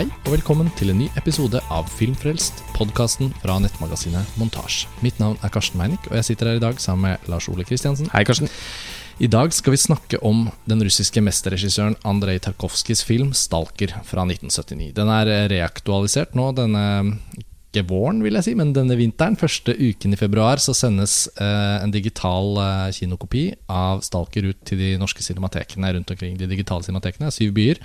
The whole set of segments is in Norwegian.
Hei og velkommen til en ny episode av Filmfrelst, podkasten fra nettmagasinet Montasj. Mitt navn er Karsten Meinick, og jeg sitter her i dag sammen med Lars Ole Kristiansen. Hei, Karsten. I dag skal vi snakke om den russiske mesterregissøren Andrej Tarkovskijs film 'Stalker' fra 1979. Den er reaktualisert nå denne ikke våren, vil jeg si, men denne vinteren. Første uken i februar så sendes eh, en digital eh, kinokopi av 'Stalker' ut til de norske cinematekene rundt omkring. De digitale cinematekene, syv byer.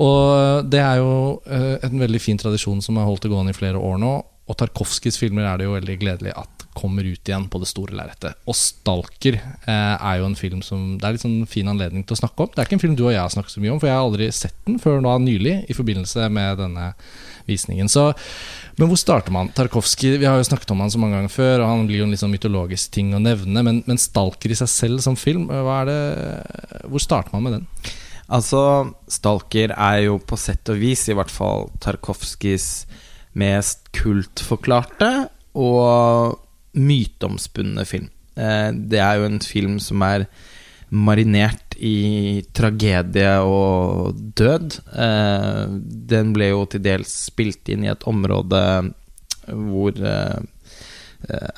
Og det er jo eh, en veldig fin tradisjon som har holdt det gående i flere år nå. Og Tarkovskijs filmer er det jo veldig gledelig at kommer ut igjen på det store lerretet. Og 'Stalker' eh, er jo en film som det er litt sånn fin anledning til å snakke om. Det er ikke en film du og jeg har snakket så mye om, for jeg har aldri sett den før nå nylig i forbindelse med denne visningen. Så, men hvor starter man? Tarkovskij, vi har jo snakket om han så mange ganger før, og han blir jo en litt sånn mytologisk ting å nevne. Men, men 'Stalker' i seg selv som film, det, hvor starter man med den? Altså, 'Stalker' er jo på sett og vis, i hvert fall Tarkovskijs mest kultforklarte og myteomspunne film. Eh, det er jo en film som er marinert i tragedie og død. Eh, den ble jo til dels spilt inn i et område hvor eh,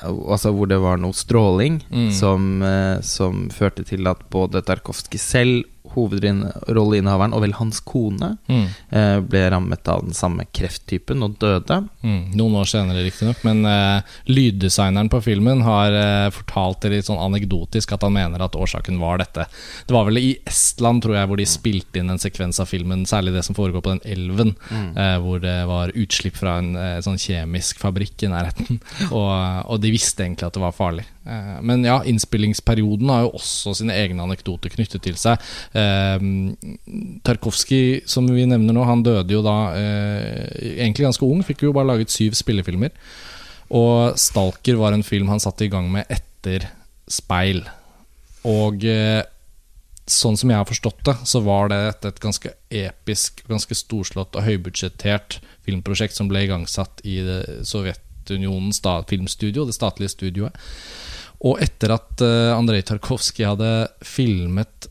Altså hvor det var noe stråling mm. som, som, førte til at både Tarkovskij selv hovedrolleinnehaveren og vel hans kone mm. eh, ble rammet av den samme krefttypen og døde. Mm. Noen år senere, riktignok. Men eh, lyddesigneren på filmen har eh, fortalt det litt sånn anekdotisk at han mener at årsaken var dette. Det var vel i Estland, tror jeg, hvor de spilte inn en sekvens av filmen, særlig det som foregår på den elven, mm. eh, hvor det var utslipp fra en eh, sånn kjemisk fabrikk i nærheten. og, og de visste egentlig at det var farlig. Eh, men ja, innspillingsperioden har jo også sine egne anekdoter knyttet til seg. Eh, Tarkovskij, som vi nevner nå, han døde jo da eh, egentlig ganske ung. Fikk jo bare laget syv spillefilmer. Og 'Stalker' var en film han satte i gang med etter 'Speil'. Og sånn som jeg har forstått det, så var det et, ganske episk, ganske storslått og høybudsjettert filmprosjekt som ble igangsatt i Sovjetunionens filmstudio, det statlige studioet. Og etter at uh, Andrej Tarkovskij hadde filmet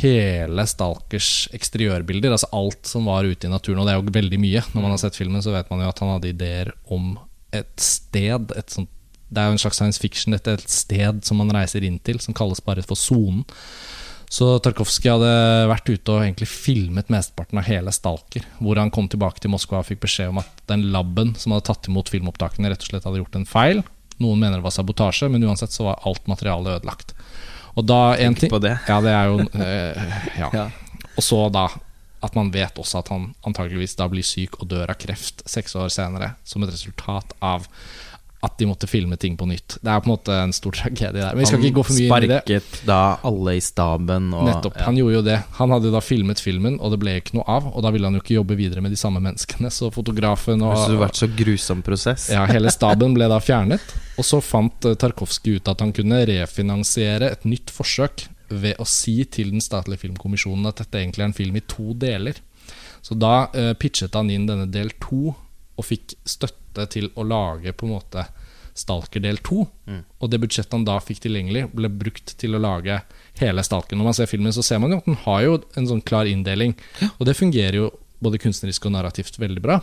hele Stalkers eksteriørbilder, altså alt som var ute i naturen, og det er jo veldig mye. Når man har sett filmen, så vet man jo at han hadde ideer om et sted. Et sånt, det er jo en slags science fiction, et, et sted som man reiser inn til, som kalles bare for sonen. Så Tarkovskij hadde vært ute og egentlig filmet mesteparten av hele Stalker. Hvor han kom tilbake til Moskva og fikk beskjed om at den laben som hadde tatt imot filmopptakene, rett og slett hadde gjort en feil. Noen mener det var sabotasje, men uansett så var alt materialet ødelagt. Og da en ting det. Ja, det er jo øh, ja. ja. Og så da at man vet også at han antageligvis da blir syk og dør av kreft seks år senere, som et resultat av at de måtte filme ting på nytt. Det er på en måte en stor tragedie der. Men vi skal ikke gå for mye inn i det. Han sparket da alle i staben og, Nettopp. Ja. Han gjorde jo det. Han hadde da filmet filmen, og det ble ikke noe av. Og da ville han jo ikke jobbe videre med de samme menneskene. Så fotografen og Det har vært så grusom prosess. Ja, hele staben ble da fjernet. Og så fant eh, Tarkovskij ut at han kunne refinansiere et nytt forsøk ved å si til den statlige filmkommisjonen at dette egentlig er en film i to deler. Så da uh, pitchet han inn denne del to, og fikk støtte til å lage på en måte Stalker del 2. Mm. Og det budsjettet han da fikk tilgjengelig, ble brukt til å lage hele Stalker. Når man ser filmen, så ser man jo at den har jo en sånn klar inndeling. Ja. Og det fungerer jo både kunstnerisk og narrativt veldig bra.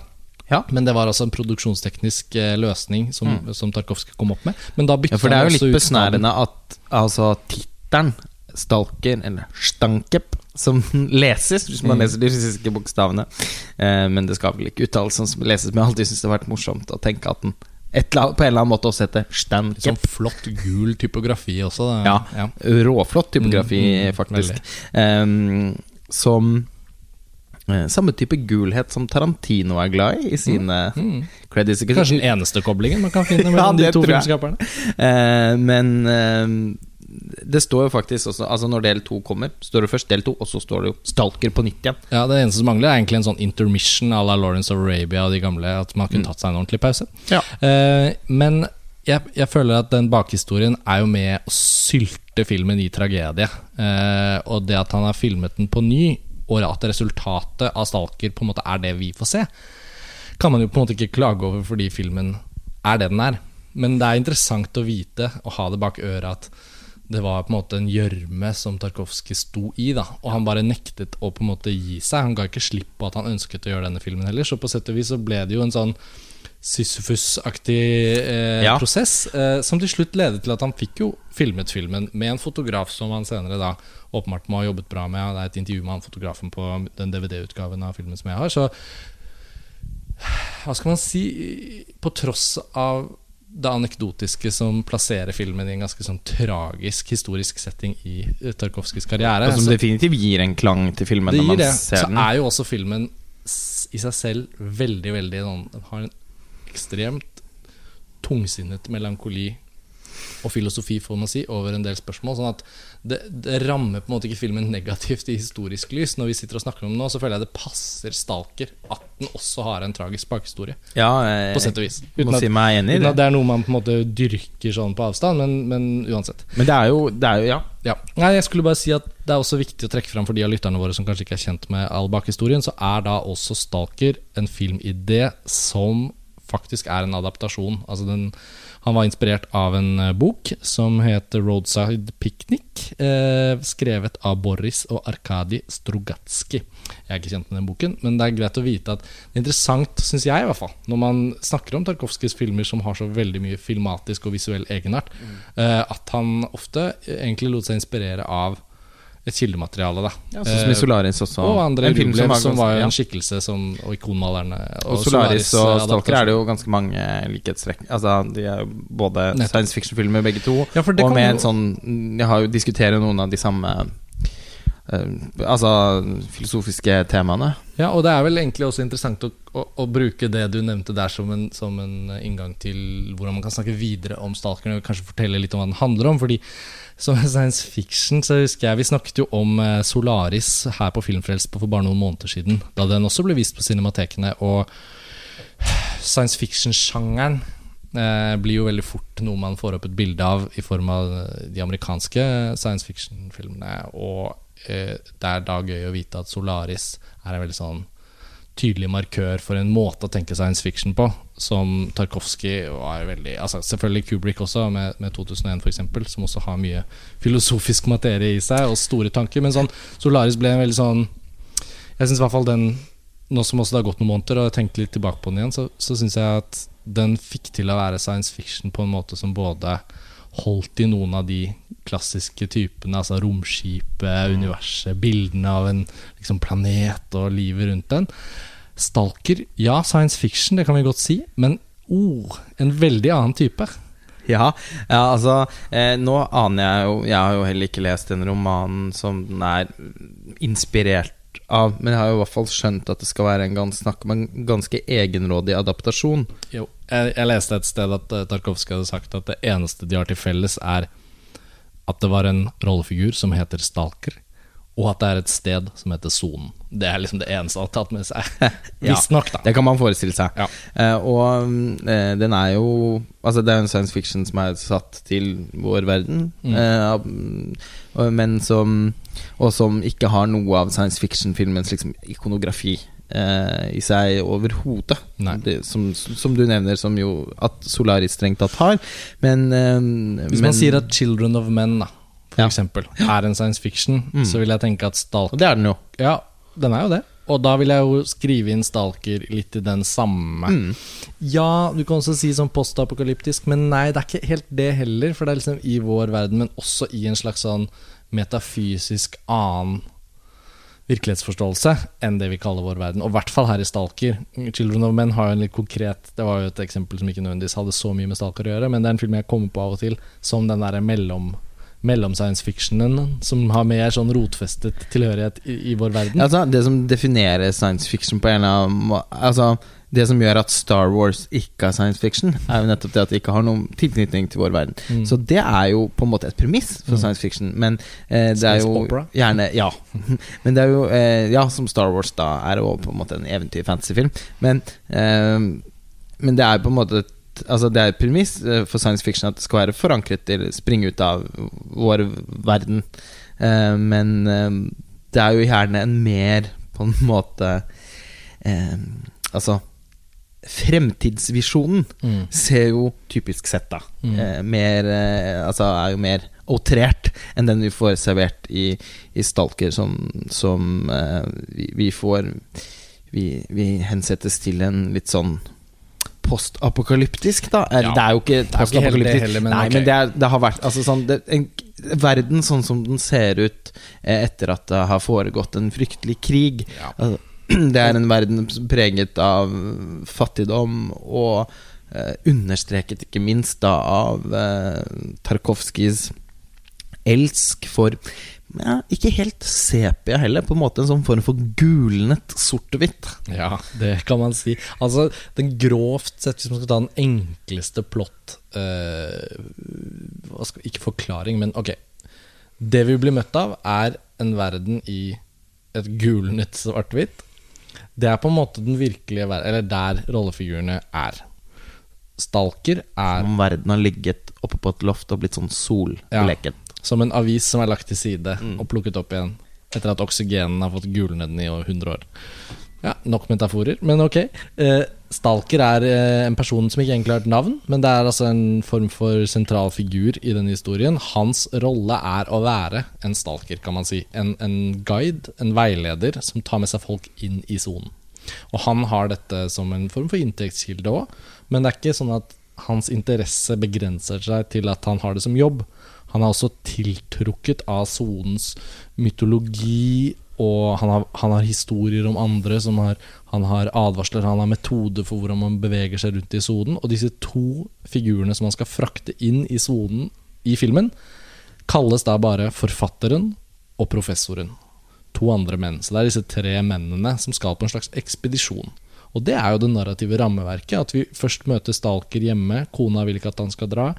Ja. Men det var altså en produksjonsteknisk eh, løsning som, mm. som Tarkovskij kom opp med. Men da ja, For det er jo litt besnærende at altså, tittelen Stalker, eller Stankep, som leses, hvis man mm. leser de russiske bokstavene. Eh, men det skal vel ikke uttales sånn som leses, men jeg alltid syns det har vært morsomt å tenke at den et, på en eller annen måte også heter Stankep. Sånn flott gul typografi også. Ja, ja. råflott typografi, mm, mm, faktisk. Um, som uh, Samme type gulhet som Tarantino er glad i i sine mm, mm. credits. Kanskje den eneste koblingen man kan finne mellom ja, de to filmskaperne. Uh, men uh, det står jo faktisk også Altså Når del to kommer, står det først del to, og så står det jo Stalker på nytt igjen. Ja, Det eneste som mangler, er egentlig en sånn intermission à la Lawrence of Arabia og de gamle. At man kunne mm. tatt seg en ordentlig pause. Ja. Eh, men jeg, jeg, føler at den bakhistorien er jo med å sylte filmen i tragedie. Eh, og det at han har filmet den på ny, og at resultatet av Stalker på en måte er det vi får se, kan man jo på en måte ikke klage over fordi filmen er det den er. Men det er interessant å vite og ha det bak øret at det var på en måte en gjørme som Tarkovskij sto i. da Og han bare nektet å på en måte gi seg. Han ga ikke slipp på at han ønsket å gjøre denne filmen heller. Så på sett og vis så ble det jo en sånn Sisyfus-aktig eh, Ja. prosess, eh, som til slutt ledet til at han fikk jo filmet filmen med en fotograf som han senere da åpenbart må ha jobbet bra med. Det er et intervju med han fotografen på den DVD-utgaven av filmen som jeg har. Så hva skal man si På tross av det anekdotiske som plasserer filmen i en ganske sånn tragisk historisk setting i eh, Tarkovskijs karriere. Og som så- definitivt gir en klang til filmen når man det. ser Så den. er jo også filmen i seg selv veldig, veldig sånn har en ekstremt tungsinnet melankoli og filosofi, får man si, over en del spørsmål. Sånn at det, det rammer på en måte ikke filmen negativt i historisk lys. Når vi sitter og snakker om den nå, så føler jeg det passer Stalker at den også har en tragisk bakhistorie. Ja, jeg, På sett og vis. må si meg enig uten det. at det er noe man på en måte dyrker sånn på avstand, men, men uansett. Men det er jo, det er jo ja. Ja. Nei, jeg skulle bare si at Det er også viktig å trekke fram for de av lytterne våre som kanskje ikke er kjent med all bakhistorien, så er da også Stalker en filmidé som faktisk er en adaptasjon. Altså den, han var inspirert av en eh, bok som heter Roadside Picnic, eh, skrevet av Boris og Arkadi Strugatski. Jeg er ikke kjent med den boken, men det er greit å vite at det er interessant, syns jeg i hvert fall, når man snakker om Tarkovskijs filmer som har så veldig mye filmatisk og visuell egenart, eh, at han ofte egentlig lot seg inspirere av et kildemateriale. da ja sånn som i Eh, Solaris også. og andre Rublev, som, ganske- var jo en skikkelse som, og ikonmalerne. Og Solaris og eh, Stalker er det jo ganske mange likhetstrekk. Altså, de er jo både Nettopp. science fiction-filmer begge to, Ja, og med jo- sånn Jeg har jo diskuterer noen av de samme Altså filosofiske temaene. Ja, og det er vel egentlig også interessant å, å, å bruke det du nevnte der som en, som en inngang til hvordan man kan snakke videre om Stalkeren, og kanskje fortelle litt om hva den handler om. Fordi som science fiction så husker jeg vi snakket jo om eh, Solaris her på Filmfrelst for bare noen måneder siden, da den også ble vist på cinematekene. Og science fiction-sjangeren eh, blir jo veldig fort noe man får opp et bilde av i form av eh, de amerikanske science fiction-filmene. Og eh, det er da gøy å vite at Solaris er en veldig sånn tydelig markør for en måte å tenke science fiction på, som Tarkovskij var veldig altså Selvfølgelig Kubrick også, med, med 2001 f.eks., som også har mye filosofisk materie i seg, og store tanker. Men sånn Solaris ble en veldig sånn Jeg syns i hvert fall den nå som også det har gått noen måneder, og jeg tenkte litt tilbake på den igjen, så, så syns jeg at den fikk til å være science fiction på en måte som både holdt i noen av de klassiske typene, altså romskipet, universet, bildene av en liksom, planet og livet rundt den. Stalker, ja, science fiction, det kan vi godt si, men oh, en veldig annen type. Ja, ja altså eh, Nå aner jeg jo Jeg har jo heller ikke lest den romanen som den er inspirert av, men jeg har jo i hvert fall skjønt at det skal være en gans, snakk om en ganske egenrådig adaptasjon. Jo, jeg, jeg leste et sted at uh, Tarkovskij hadde sagt at det eneste de har til felles, er at det var en rollefigur som heter Stalker, og at det er et sted som heter Sonen. Det er liksom det eneste han har tatt med seg. Ja, Visstnok, da. Det kan man forestille seg. Ja. Uh, og eh, den er jo Altså, det er en science fiction som er satt til vår verden, Mm. uh, men som Og som ikke har noe av science fiction-filmens liksom ikonografi i seg overhodet. Som, som du nevner, som jo at Solaris strengt tatt har. Men Hvis men, man sier at 'Children of Men' da, for Ja. er en science fiction, Mm. så vil jeg tenke at Stalker det er den jo. Ja, den er jo det. Og da vil jeg jo skrive inn Stalker litt i den samme. Mm. Ja, du kan også si sånn postapokalyptisk, men nei, det er ikke helt det heller. For det er liksom i vår verden, men også i en slags sånn metafysisk annen virkelighetsforståelse enn det vi kaller vår verden. Og i hvert fall her i Stalker. 'Children of Men' har jo en litt konkret Det var jo et eksempel som ikke nødvendigvis hadde så mye med Stalker å gjøre, men det er en film jeg kommer på av og til som den derre mellom mellom science fictionen, som har mer sånn rotfestet tilhørighet i, i vår verden. Altså, det som definerer science fiction på en eller annen måte Altså, det som gjør at Star Wars ikke er science fiction, er jo nettopp det at det ikke har noen tilknytning til vår verden. Mm. Så det er jo på en måte et premiss for Mm. science fiction, men eh, det er jo gjerne Ja. Men det er jo eh, Ja, som Star Wars da er jo på en måte en eventyr-fantasyfilm, men eh, Men det er på en måte et Altså Det er et premiss eh, for science fiction at det skal være forankret eller springe ut av vår verden. Eh, men eh, det er jo gjerne en mer på en måte Altså Fremtidsvisjonen Mm. ser jo typisk sett da Mm. mer Altså er jo mer outrert enn den vi får servert i, i Stalker, som, som vi, vi får vi, vi hensettes til en litt sånn postapokalyptisk, da. Er, Ja. Det er jo ikke postapokalyptisk. heller, men Nei, ok. men det, er, det har vært altså, sånn, det, en, Verden sånn som den ser ut eh, etter at det har foregått en fryktelig krig. Ja. Altså, det er en verden preget av fattigdom og eh, understreket ikke minst da av eh, Tarkovskijs elsk for ja, ikke helt sepia heller, på en måte en sånn form for gulnet sort-hvitt. Ja, det kan man si. Altså, den grovt sett, hvis man skal ta den enkleste plott uh, Ikke forklaring, men ok. Det vi blir møtt av, er en verden i et gulnet svart-hvitt. Det er på en måte den virkelige verden, eller der rollefigurene er. Stalker er Om verden har ligget oppe på et loft og blitt sånn solbleket. Som en avis som er lagt til side og plukket opp igjen etter at oksygenen har fått gulne den i over 100 år. Ja, Nok metaforer, men ok. Eh, Stalker er eh, en person som ikke egentlig har et navn, men det er altså en form for sentral figur i denne historien. Hans rolle er å være en stalker, kan man si. En, en guide, en veileder, som tar med seg folk inn i sonen. Og han har dette som en form for inntektskilde òg, men det er ikke sånn at hans interesse begrenser seg til at han har det som jobb. Han er også tiltrukket av sonens mytologi, og han har, han har historier om andre. Har, han har advarsler, han har metode for hvordan man beveger seg rundt i sonen. Og disse to figurene som han skal frakte inn i sonen i filmen, kalles da bare forfatteren og professoren. To andre menn. Så det er disse tre mennene som skal på en slags ekspedisjon. Og det er jo det narrative rammeverket. At vi først møter Stalker hjemme. Kona vil ikke at han skal dra.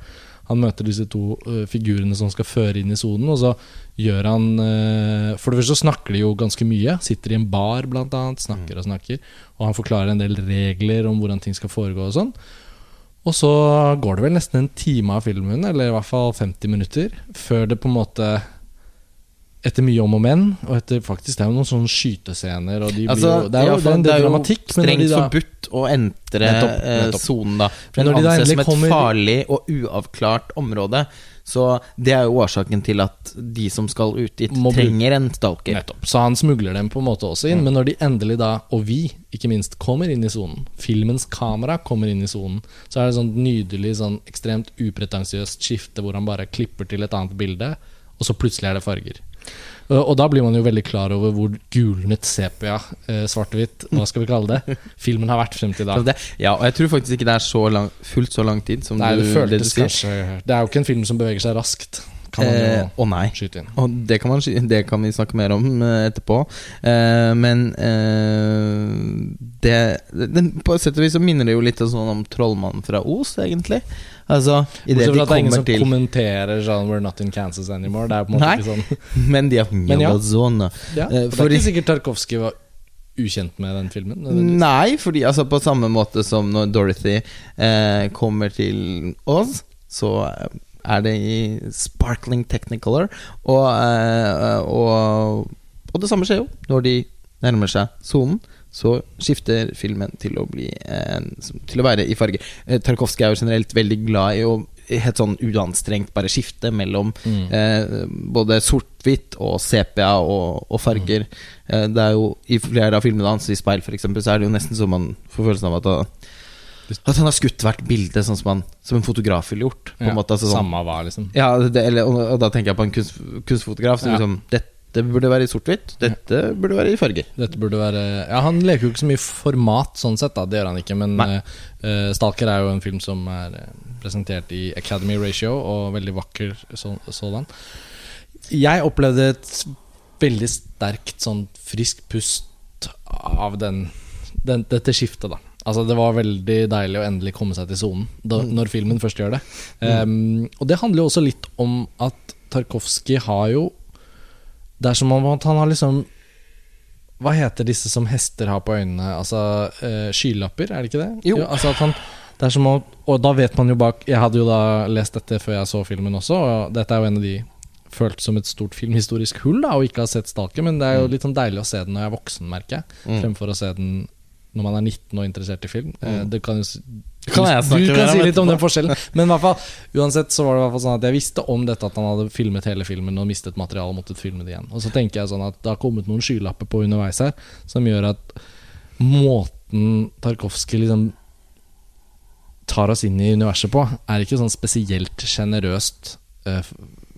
Han møter disse to uh, figurene som skal føre inn i sonen, og så gjør han uh, For det første så snakker de jo ganske mye. Sitter i en bar, blant annet. Snakker og snakker. Og han forklarer en del regler om hvordan ting skal foregå og sånn. Og så går det vel nesten en time av filmen, eller i hvert fall 50 minutter, før det på en måte etter mye om og men, og etter faktisk Det er jo noen sånne skytescener, de blir Altså, jo, det er jo det er en det del jo dramatikk. Strengt da- forbudt å entre eh, sonen, da. For Men den når de da anses som et kommer- farlig og uavklart område. Så det er jo årsaken til at de som skal ut dit, Må trenger en stalker. Nettopp. Så han smugler dem på en måte også inn. Men når de endelig da, og vi ikke minst, kommer inn i sonen, filmens kamera kommer inn i sonen, så er det sånn nydelig, sånn ekstremt upretensiøst skifte hvor han bare klipper til et annet bilde, og så plutselig er det farger. Og og da blir man jo veldig klar over hvor gulnet sepia, eh, svart-hvitt, hva skal vi kalle det, filmen har vært frem til. Så ja, og jeg tror faktisk ikke det er så lang, fullt så lang tid som Nei, du, det det du sier. kanskje Det er jo ikke en film som beveger seg raskt, kan man Eh, Å nei. skyte inn. Og det kan, man, det kan vi snakke mer om eh, etterpå. Eh, men eh, det, det, På et sett og vis så minner det jo litt sånn om Trollmannen fra Os, egentlig. Altså, i det de det er ingen som til kommenterer sånn 'We're not in Kansas anymore'. Det er på en måte Nei. ikke sånn Men de har Men ja. zone. ja, Eh, for for Det er ikke sikkert Tarkovskij var ukjent med den filmen. Nei, fordi altså på samme måte som når Dorothy eh, kommer til Oz, så eh, er det i sparkling technicolor. Og, eh, og, og det samme skjer jo når de nærmer seg sonen. Så skifter filmen til å bli en, Til å være i farge. Eh, Tarkovskij er jo generelt veldig glad i å helt sånn uanstrengt bare skifte mellom Mm. eh, både sort-hvitt og sepia og, og farger. Eh, det er jo I flere av filmene hans, i Speil f.eks., så er det jo nesten så man får følelsen av at at han har skutt hvert bilde sånn som, han, som en fotograf ville gjort. På Ja, måte, altså, sånn, Samme hva, liksom. ja, det, eller, og, og da tenker jeg på en kunst, kunstfotograf som Ja. liksom Dette burde være i sort-hvitt, dette burde være i farger. Dette burde være Ja, Han leker jo ikke så mye format, sånn sett, da. Det gjør han ikke. Men uh, 'Stalker' er jo en film som er eh, presentert i Academy Ratio, og veldig vakker så- sådan. Jeg opplevde et veldig sterkt sånn friskt pust av den, den, dette skiftet, da. Altså Det var veldig deilig å endelig komme seg til sonen da- når filmen først gjør det. Um, og det handler jo også litt om at Tarkovskij har jo Det er som om han har liksom Hva heter disse som hester har på øynene? Altså uh, skylapper, er det ikke det? Jo. altså at han det er som om, Og da vet man jo bak Jeg hadde jo da lest dette før jeg så filmen også, og dette er jo en av de følt som et stort filmhistorisk hull, da, og ikke ha sett Stalker, men det er jo litt sånn deilig å se den når jeg er voksen, merker jeg, Mm. fremfor å se den når man er 19 og interessert i film. Eh, Mm. Det kan jo kan jeg du kan si litt om den forskjellen. Men i hvert fall, uansett så var det i hvert fall sånn at jeg visste om dette at han hadde filmet hele filmen og mistet materialet og måttet filme det igjen. Og så tenker jeg sånn at det har kommet noen skylapper på underveis her som gjør at måten Tarkovskij liksom tar oss inn i universet på, er ikke sånn spesielt sjenerøst. Eh,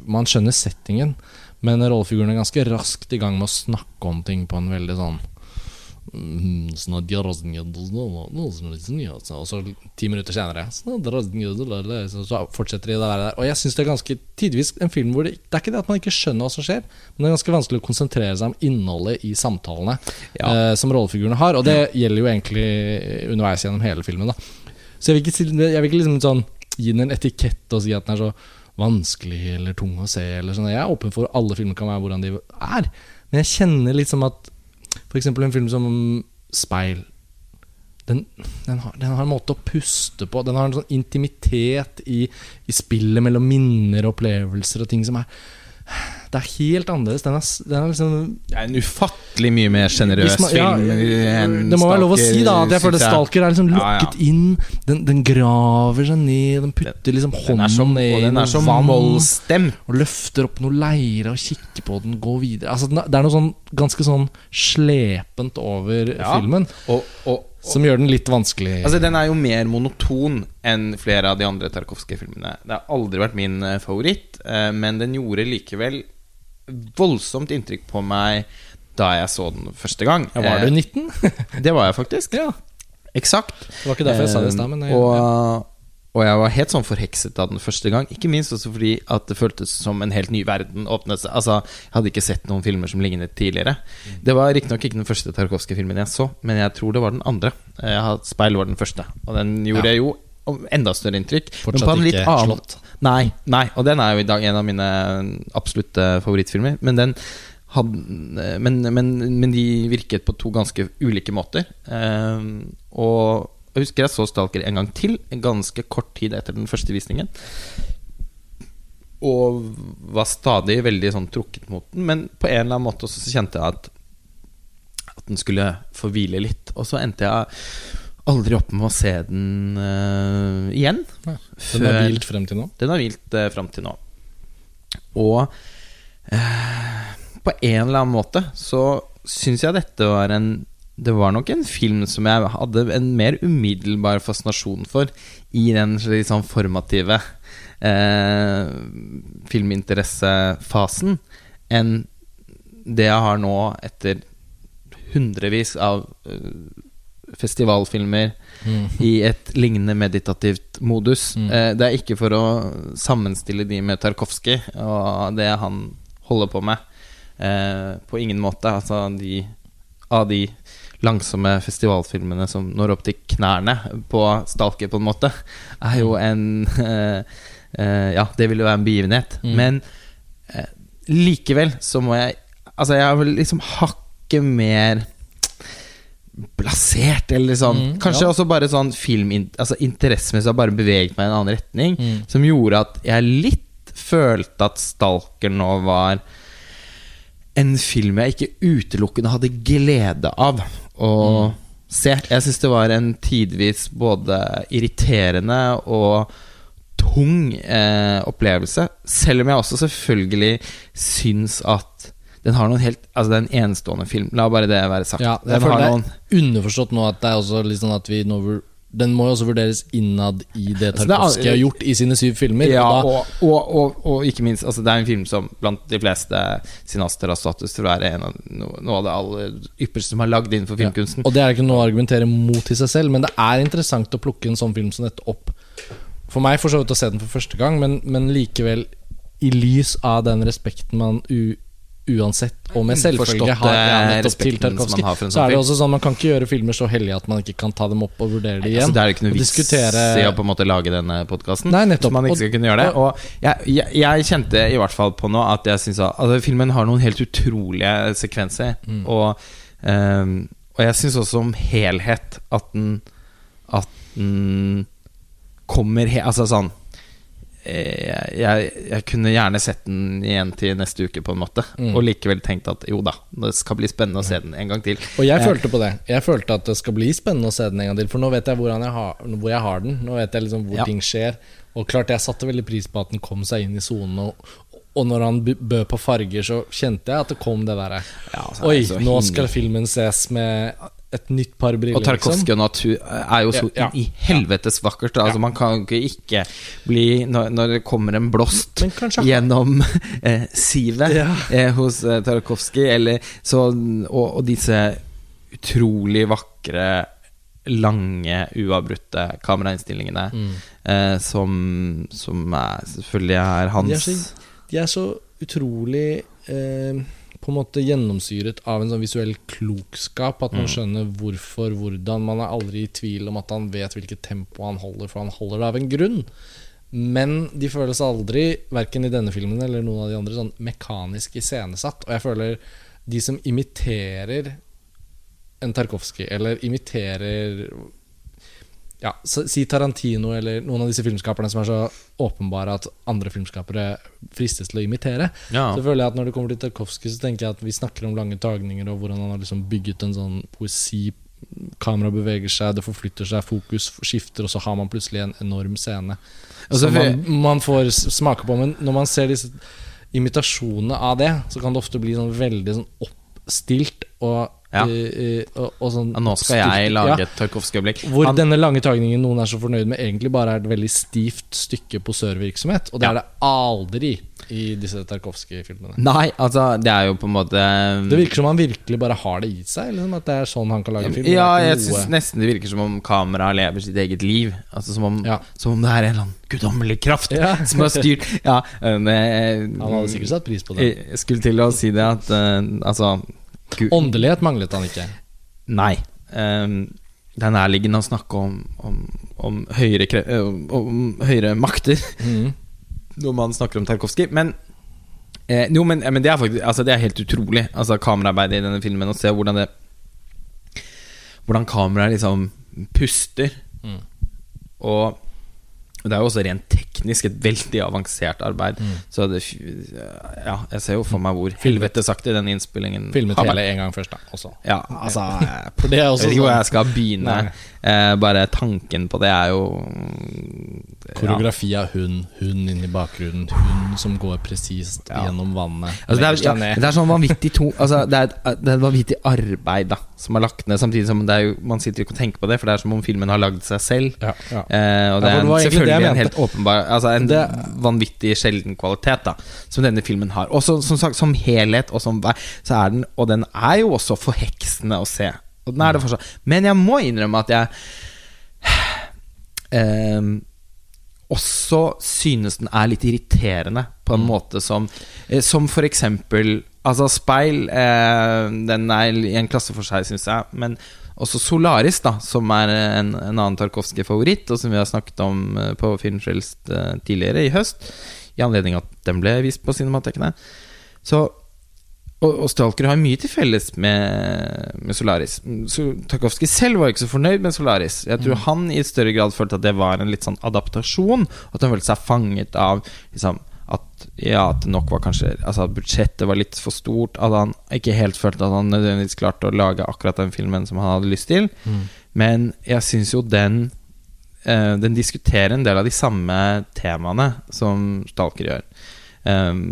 Man skjønner settingen, men rollefiguren er ganske raskt i gang med å snakke om ting på en veldig sånn Og så ti minutter senere sånn, Så så fortsetter de å være der. Og jeg syns det er ganske tidvis en film hvor det, det er ikke det at man ikke skjønner hva som skjer, men det er ganske vanskelig å konsentrere seg om innholdet i samtalene Ja. eh, som rollefigurene har. Og det gjelder jo egentlig underveis gjennom hele filmen. da Så jeg vil ikke, jeg vil ikke liksom sånn gi den en etikett og si at den er så vanskelig eller tung å se. Eller sånn. Jeg er åpen for alle filmer kan være hvordan de er. Men jeg kjenner liksom at f.eks. en film som Speil den, den, har, den har en måte å puste på. Den har en sånn intimitet i, i spillet mellom minner og opplevelser og ting som er Det er helt annerledes. Den er, den er liksom Det er en ufattelig mye mer sjenerøs ja, film Det må være lov å si da at jeg føler Stalker er liksom Ja, ja. lukket inn. Den, den graver seg ned. Den putter liksom Den hånden så, ned i noe som vann. Og løfter opp noe leire og kikker på den, går videre. Altså, det er noe sånn ganske sånn slepent over Ja. filmen, Og, og, som gjør den litt vanskelig. Altså Den er jo mer monoton enn flere av de andre Tarkovskij-filmene. Det har aldri vært min eh, favoritt, eh, men den gjorde likevel voldsomt inntrykk på meg da jeg så den første gang. ja, var du 19? Eh, det var jeg faktisk. ja. Eksakt. Det var ikke derfor jeg sa det i stad, men jeg, Eh, og, ja. og jeg var helt sånn forhekset av den første gang. Ikke minst også fordi at det føltes som en helt ny verden åpnet seg. Altså, jeg hadde ikke sett noen filmer som lignet tidligere. Det var riktignok ikke den første Tarkovskij-filmen jeg så, men jeg tror det var den andre. Jeg har- Speil var den første, og den gjorde Ja. jo enda større inntrykk. men Fortsatt på en litt ikke annen- slått. Nei, nei, og den er jo i dag en av mine absolutte favorittfilmer. Men den hadde, men, men, men de virket på to ganske ulike måter. Eh, og jeg husker jeg så Stalker en gang til, en ganske kort tid etter den første visningen. Og var stadig veldig sånn trukket mot den, men på en eller annen måte så kjente jeg at At den skulle få hvile litt. Og så endte jeg aldri opp med å se den uh, igjen. Ja. Den har hvilt frem til nå. Den har hvilt uh, frem til nå. Og uh, på en eller annen måte så syns jeg dette var en Det var nok en film som jeg hadde en mer umiddelbar fascinasjon for i den sånn formative uh, filminteressefasen enn det jeg har nå etter hundrevis av eh, mm. i et lignende meditativt modus. Mm. Eh, det er ikke for å sammenstille de med Tarkovskij og det han holder på med. Eh, på ingen måte. Altså de av de langsomme festivalfilmene som når opp til knærne på Stalker, på en måte, er jo en eh, eh, Ja, det vil jo være en begivenhet. Mm. Men eh, likevel så må jeg Altså, jeg er vel liksom hakket mer blasert, eller sånn. Mm, Kanskje ja. også bare sånn film Altså interessemessig har bare beveget meg i en annen retning, Mm. som gjorde at jeg litt følte at Stalker nå var en film jeg ikke utelukkende hadde glede av å Mm. se. Jeg syns det var en tidvis både irriterende og tung eh, opplevelse. Selv om jeg også selvfølgelig syns at den har noen helt Altså, det er en enestående film. La bare det være sagt. Ja, jeg føler det er underforstått nå at det er også litt sånn at vi nå Den må jo også vurderes innad i det Altså, Tarkovskij har gjort i sine syv filmer. Ja, og og, og, og, ikke minst altså Det er en film som blant de fleste sinaster har status til å være en av, noe av det aller ypperste som er lagd innenfor filmkunsten. og det er ikke noe å argumentere mot i seg selv, men det er interessant å plukke en sånn film som dette opp. For meg for så vidt å se den for første gang, men, men likevel i lys av den respekten man u, uansett og med selvfølge har ja, nettopp til en så sånn er det også sånn man kan ikke gjøre filmer så hellige at man ikke kan ta dem opp og vurdere dem igjen. Altså, det er jo ikke noe vits diskutere- i å på en måte lage denne podkasten. Så man ikke skal kunne gjøre det. Og jeg, jeg, jeg kjente i hvert fall på nå at jeg syns at altså, filmen har noen helt utrolige sekvenser. Mm. Og, um, og jeg syns også om helhet at den At den kommer he Altså sånn eh, jeg, jeg kunne gjerne sett den igjen til neste uke, på en måte. Mm. Og likevel tenkt at jo da, det skal bli spennende å se den en gang til. Og jeg Eh, følte på det. Jeg følte at det skal bli spennende å se den en gang til. For nå vet jeg jeg har, hvor jeg har den. Nå vet jeg liksom hvor Ja. ting skjer. Og klart jeg satte veldig pris på at den kom seg inn i sonen. Og, og når han bød på farger, så kjente jeg at det kom det derre Ja, altså, Oi, nå skal filmen ses med et nytt par briller. Og Tarkovskij og natur er jo så Ja, ja. i helvetes vakkert. Altså Man kan jo ikke ikke bli Når, når det kommer en blåst gjennom eh, sivet Ja. eh, hos eh, Tarkovskij, og, og disse utrolig vakre lange, uavbrutte kamerainnstillingene Mm. eh, som, som er, selvfølgelig er De er hans så, de er så utrolig eh, på en måte gjennomsyret av en sånn visuell klokskap at man Mm. skjønner hvorfor, hvordan. Man er aldri i tvil om at han vet hvilket tempo han holder, for han holder det av en grunn. Men de føles aldri, verken i denne filmen eller noen av de andre, sånn mekanisk iscenesatt. Og jeg føler de som imiterer en Tarkovskij, eller imiterer ja, så- Si Tarantino eller noen av disse filmskaperne som er så åpenbare at andre filmskapere fristes til å imitere. Ja. Så føler jeg at Når det kommer til Tarkovskij, så tenker jeg at vi snakker om lange tagninger og hvordan han har liksom bygget en sånn poesi. Kameraet beveger seg, det forflytter seg, fokus skifter, og så har man plutselig en enorm scene. Altså, Som man, man får smake på. Men når man ser disse imitasjonene av det, så kan det ofte bli sånn veldig sånn oppstilt og, Ja. I, i, og, og sånn Ja, nå skal jeg styrket- lage et Tarkovskij-øyeblikk. Hvor Han- denne lange tagningen noen er så fornøyd med, egentlig bare er et veldig stivt stykke posørvirksomhet. Og det er det aldri i disse Tarkovskij-filmene. Nei, altså, det er jo på en måte Det virker som han virkelig bare har det i seg. Liksom, at det er sånn han kan lage film. Ja, jeg syns nesten det virker som om kameraet lever sitt eget liv. Altså Som om, som om det er en eller annen guddommelig kraft som har styrt Ja, men, eh, Han hadde sikkert satt pris på det. Jeg skulle til å si det at uh, Altså Gud, Åndelighet manglet han ikke. Nei. Um, det er nærliggende å snakke om, om, om, høyere, eh, om, om høyere makter mm. når man snakker om Tarkovskij. Men eh, Jo, men, men det er faktisk Altså det er helt utrolig. Altså Kameraarbeidet i denne filmen, å se hvordan det Hvordan kameraet liksom puster. Mm. Og det er jo også rent teknisk et veldig avansert arbeid. Mm. Så det Ja, jeg ser jo for meg hvor helvetesaktig den innspillingen Filmet hele en gang først, da. Også. Ja, altså Jeg vet ikke hvor sånn jeg skal begynne. Nei. Eh, bare tanken på det er jo ja. koreografi av hund, hund inni bakgrunnen, hund som går presist Ja. gjennom vannet. Altså, det, er, ja, det er sånn vanvittig to altså, det, er et, det er et vanvittig arbeid da som er lagt ned, samtidig som det jo, man sitter ikke og tenker på det, for det er som om filmen har lagd seg selv. ja, ja. Eh, og det er en, selvfølgelig en helt åpenbar Altså en vanvittig sjelden kvalitet da som denne filmen har. Og som sagt, som helhet og som vei- så er den Og den er jo også forheksende å se. Og den er det fortsatt. Men jeg må innrømme at jeg ehm, også synes den er litt irriterende på en måte som eh, Som for eksempel Altså Speil eh, Den er i en klasse for seg, syns jeg. Men også Solaris, da som er en, en annen Tarkovskij-favoritt, og som vi har snakket om eh, på Filmfrelst eh, tidligere i høst, i anledning at den ble vist på cinematekene. Så og, og Stalker har mye til felles med, med Solaris. Så Tarkovskij selv var ikke så fornøyd med Solaris. Jeg tror han i større grad følte at det var en litt sånn adaptasjon. At han følte seg fanget av liksom, at, ja, at det nok var kanskje Altså at budsjettet var litt for stort. At han ikke helt følte at han nødvendigvis klarte å lage akkurat den filmen som han hadde lyst til. Mm. Men jeg syns jo den uh, Den diskuterer en del av de samme temaene som Stalker gjør. Um,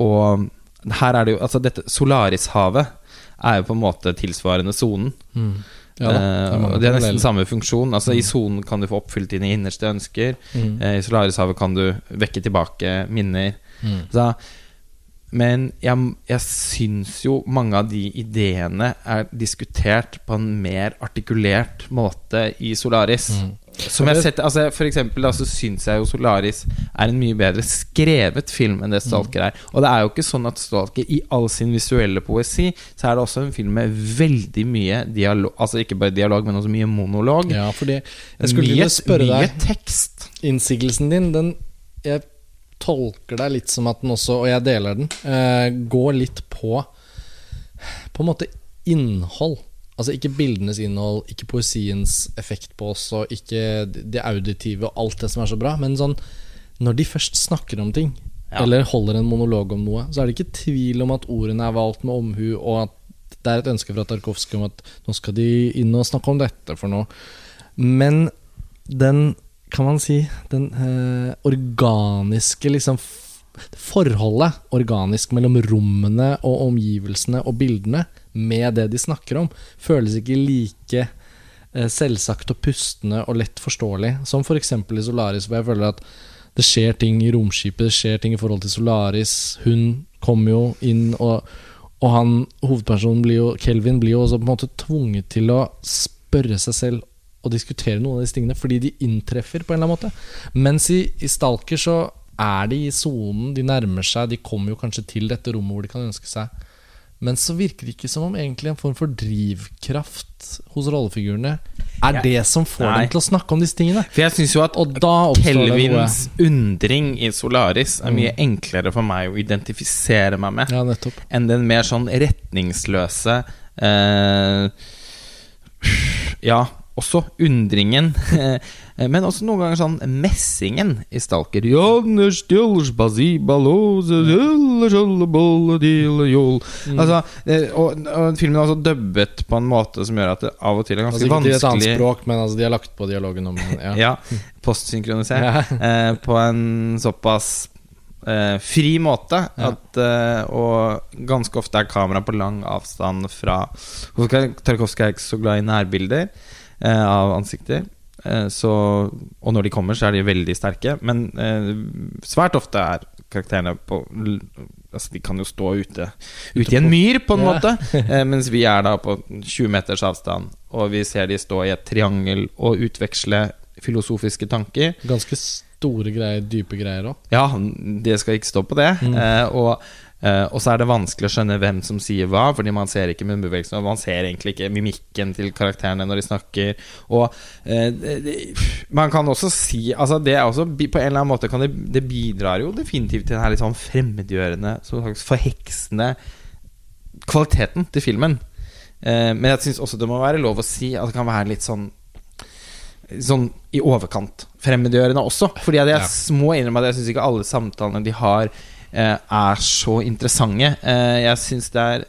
og her er det jo Altså, dette Solarishavet er jo på en måte tilsvarende sonen. Mm. Ja, det, Eh, det er nesten samme funksjon. Altså I Mm. sonen kan du få oppfylt dine innerste ønsker. Mm. Eh, I Solarishavet kan du vekke tilbake minner. Mm. Så, men jeg, jeg syns jo mange av de ideene er diskutert på en mer artikulert måte i Solaris. Mm. Som jeg har sett, altså For eksempel da, så syns jeg jo Solaris er en mye bedre skrevet film enn det Stalker er. Og det er jo ikke sånn at Stalker, i all sin visuelle poesi, så er det også en film med veldig mye dialog Altså ikke bare dialog, men også mye monolog. Ja, fordi Jeg skulle mye, spørre mye deg tekst. Innsigelsen din, den Jeg tolker deg litt som at den også, og jeg deler den, uh, går litt på På en måte innhold. Altså ikke bildenes innhold, ikke poesiens effekt på oss, og ikke det auditive og alt det som er så bra, men sånn når de først snakker om ting, Ja. eller holder en monolog om noe, så er det ikke tvil om at ordene er valgt med omhu, og at det er et ønske fra Tarkovskij om at nå skal de inn og snakke om dette for noe. Men den, kan man si, den eh, organiske liksom Forholdet organisk mellom rommene og omgivelsene og bildene med det de snakker om, føles ikke like eh, selvsagt og pustende og lett forståelig som f.eks. i Solaris, hvor jeg føler at det skjer ting i romskipet, det skjer ting i forhold til Solaris. Hun kommer jo inn, og, og han, hovedpersonen blir jo Kelvin blir jo også på en måte tvunget til å spørre seg selv og diskutere noen av disse tingene, fordi de inntreffer på en eller annen måte. Mens i, i Stalker så er de i sonen, de nærmer seg, de kommer jo kanskje til dette rommet hvor de kan ønske seg. Men så virker det ikke som om egentlig en form for drivkraft hos rollefigurene er det som får Nei. dem til å snakke om disse tingene. For jeg syns jo at. Kelvins undring i Solaris er mye enklere for meg å identifisere meg med Ja, enn den mer sånn retningsløse eh, Ja, også undringen. Men også noen ganger sånn messingen i Stalker. Altså, eh, og, og filmen er også dubbet på en måte som gjør at det av og til er Altså ganske ikke til et annet språk, men altså de har lagt på dialogen om ja. ja, postsynkronisert. Eh, på en såpass eh, fri måte at eh, Og ganske ofte er kamera på lang avstand fra Tarkovskij er ikke så glad i nærbilder av ansikter. Eh, så, og når de kommer, så er de veldig sterke. Men eh, svært ofte er karakterene på Altså De kan jo stå ute Ute i en myr, på en Ja. måte. Eh, mens vi er da på 20 meters avstand, og vi ser de stå i et triangel og utveksle filosofiske tanker. Ganske store greier, dype greier òg. Ja, det skal ikke stå på det. Mm. Eh, og, eh, og så er det vanskelig å skjønne hvem som sier hva, fordi man ser ikke munnbevegelsene, og man ser egentlig ikke mimikken til karakterene når de snakker. Og uh, det, man kan også si Altså det er også På en eller annen måte kan det, det bidrar jo definitivt til den her litt sånn fremmedgjørende, forheksende kvaliteten til filmen. Uh, men jeg syns også det må være lov å si at det kan være litt sånn Sånn i overkant fremmedgjørende også. Fordi jeg Ja. må innrømme at jeg syns ikke alle samtalene de har, er så interessante. Eh, jeg syns det er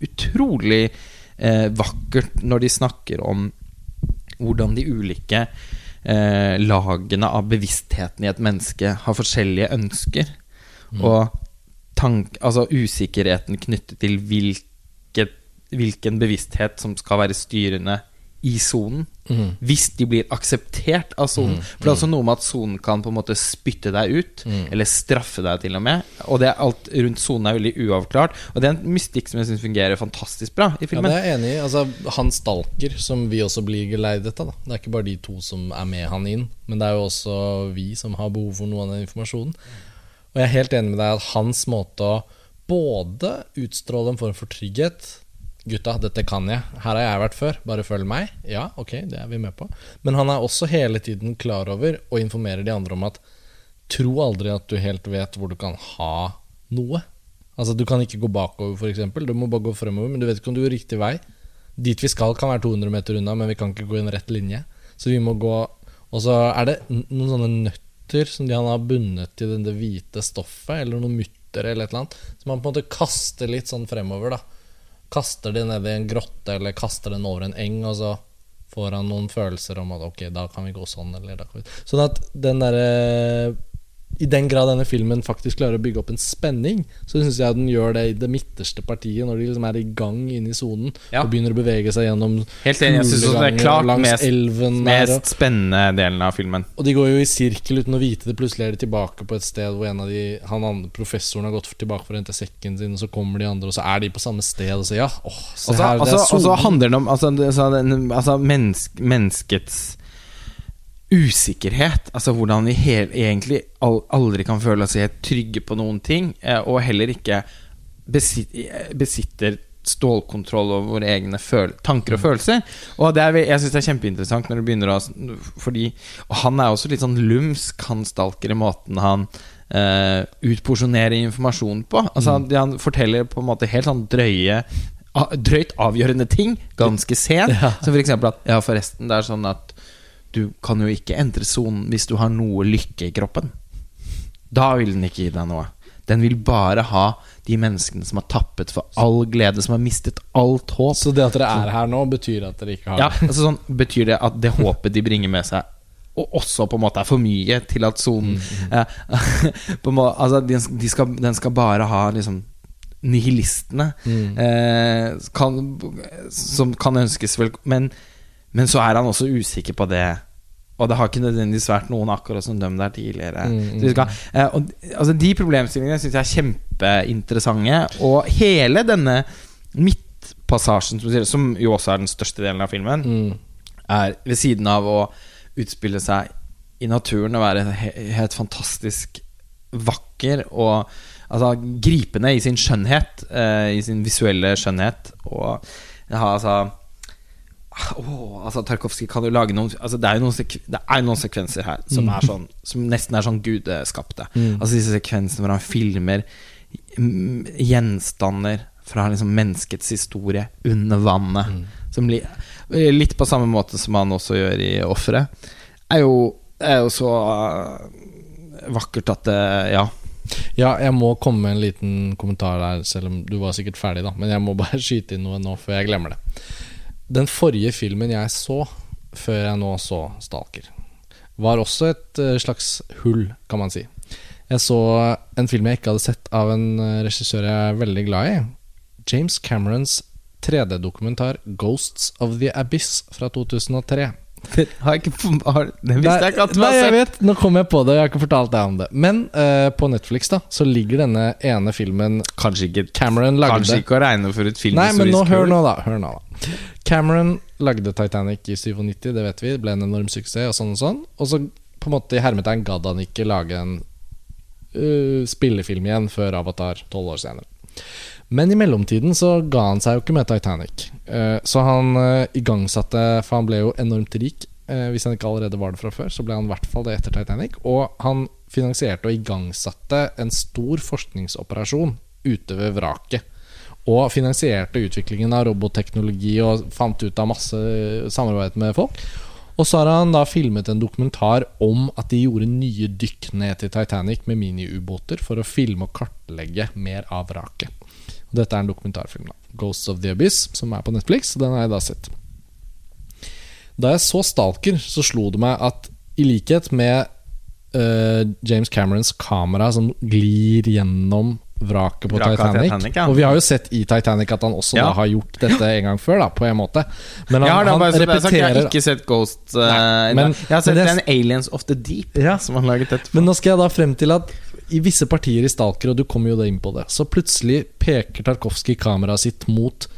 utrolig eh, vakkert når de snakker om hvordan de ulike eh, lagene av bevisstheten i et menneske har forskjellige ønsker. Og tank, altså usikkerheten knyttet til hvilket, hvilken bevissthet som skal være styrende i sonen. Mm. Hvis de blir akseptert av sonen. For det er også noe med at sonen kan på en måte spytte deg ut, eller straffe deg til og med. Og det er alt rundt sonen er veldig uavklart. Og det er en mystikk som jeg syns fungerer fantastisk bra i Ja, det er jeg enig i. Altså, han stalker, som vi også blir geleidet av. Da. Det er ikke bare de to som er med han inn, men det er jo også vi som har behov for noe av den informasjonen. Og jeg er helt enig med deg at hans måte å både utstråle en form for trygghet Gutta, dette kan jeg. Her har jeg vært før. Bare følg meg. Ja, ok, det er vi med på. Men han er også hele tiden klar over og informerer de andre om at tro aldri at du helt vet hvor du kan ha noe. Altså Du kan ikke gå bakover, f.eks. Du må bare gå fremover, men du vet ikke om du går riktig vei. Dit vi skal, kan være 200 meter unna, men vi kan ikke gå i en rett linje. Så vi må gå Og så er det noen sånne nøtter som de han har bundet til det hvite stoffet, eller noe mutter eller et eller annet, som han på en måte kaster litt sånn fremover, da. Kaster det ned i en grotte, eller kaster den over en eng, og så får han noen følelser om at ok, da kan vi gå sånn, eller da kan vi Sånn at den derre i den grad denne filmen faktisk klarer å bygge opp en spenning, så syns jeg den gjør det i det midterste partiet, når de liksom er i gang inne i sonen Ja. og begynner å bevege seg gjennom Helt enig. Jeg synes det er klart mest, elven der. Og, spennende delen av filmen. og de går jo i sirkel uten å vite det. Plutselig er de tilbake på et sted hvor en av de Han andre professoren har gått tilbake for å hente sekken sin, og så kommer de andre, og så er de på samme sted, og så ja, åh, se også, her, det er sonen. og så handler det om altså, altså mennesk, menneskets usikkerhet. Altså hvordan vi hel, egentlig aldri kan føle oss helt trygge på noen ting, eh, og heller ikke besit, besitter stålkontroll over våre egne tanker og følelser. Og det er, jeg syns det er kjempeinteressant når du begynner å Fordi han er også litt sånn lumsk, han stalker i måten han uh, utporsjonerer informasjon på. Altså han, han forteller på en måte helt sånn drøye Drøyt avgjørende ting ganske sent. Ja. Som eksempel at Ja, forresten, det er sånn at du kan jo ikke endre sonen hvis du har noe lykke i kroppen. Da vil den ikke gi deg noe. Den vil bare ha de menneskene som har tappet for all glede, som har mistet alt håp. Så det at dere er her nå, betyr at dere ikke har Ja, altså sånn Betyr det at det håpet de bringer med seg, og også på en måte er for mye til at sonen eh, måte, Altså, de, de skal, den skal bare ha liksom nihilistene Mm. eh, kan, som kan ønskes velkommen. men, men så er han også usikker på det. Og det har ikke nødvendigvis vært noen akkurat som dem der tidligere. Mm, Så skal, eh, og, altså De problemstillingene syns jeg er kjempeinteressante. Og hele denne midtpassasjen, som, som jo også er den største delen av filmen, Mm. er ved siden av å utspille seg i naturen og være helt fantastisk vakker og altså, gripende i sin skjønnhet, eh, i sin visuelle skjønnhet. Og ha altså Åh, altså Tarkovskij kan jo lage noen altså, Det er jo noen, det er noen sekvenser her som, er sånn, som nesten er sånn gudeskapte. Mm. Altså disse sekvensene hvor han filmer mm, gjenstander fra liksom menneskets historie under vannet. Mm. Som li litt på samme måte som han også gjør i 'Offeret'. Er, jo- er jo så uh, vakkert at det Ja. Ja, jeg må komme med en liten kommentar der, selv om du var sikkert ferdig, da. Men jeg må bare skyte inn noe nå før jeg glemmer det. Den forrige filmen jeg så, før jeg nå så 'Stalker', var også et eh, slags hull, kan man si. Jeg så en film jeg ikke hadde sett av en eh, regissør jeg er veldig glad i. James Camerons 3D-dokumentar 'Ghosts of the Abyss' fra 2003. Har jeg ikke har, Det visste jeg ikke at du Nei, jeg vet, nå kom jeg på det, jeg har ikke fortalt deg om det. Men uh, på Netflix da så ligger denne ene filmen Kanskje ikke Cameron lagde. Kanskje ikke å regne for et filmhistorisk Nei, men nå hør nå, da. Hør nå da. Cameron lagde Titanic i 97, det vet vi. Det ble en enorm suksess, og sånn og sånn. Og så på en måte i hermetegn gadd han ikke lage en uh, spillefilm igjen før Avatar tolv år senere. Men i mellomtiden så ga han seg jo ikke med Titanic. Eh, så han eh, igangsatte For han ble jo enormt rik. Eh, hvis han ikke allerede var det fra før, så ble han i hvert fall det etter Titanic. Og han finansierte og igangsatte en stor forskningsoperasjon ute ved vraket. Og finansierte utviklingen av robotteknologi og fant ut av masse samarbeid med folk. Og så har han da filmet en dokumentar om at de gjorde nye dykk ned til Titanic med miniubåter for å filme og kartlegge mer av vraket. Og dette er en dokumentarfilm, da. 'Ghosts of the Abyss', som er på Netflix. Den har jeg da sett. Da jeg så 'Stalker', så slo det meg at i likhet med uh, James Camerons kamera som glir gjennom vraket på Vraket Titanic, Titanic, ja. Og vi har jo sett i Titanic at han også Ja. da har gjort dette en gang før, da på en måte. Men han, ja, han bare, repeterer er sagt, jeg har ikke sett Ghost. Uh, Nei, men- jeg har sett det- den Aliens of the Deep Ja. som han laget etterpå. Men nå skal jeg da frem til at i visse partier i Stalker, og du kommer jo da inn på det, så plutselig peker Tarkovskij kameraet sitt mot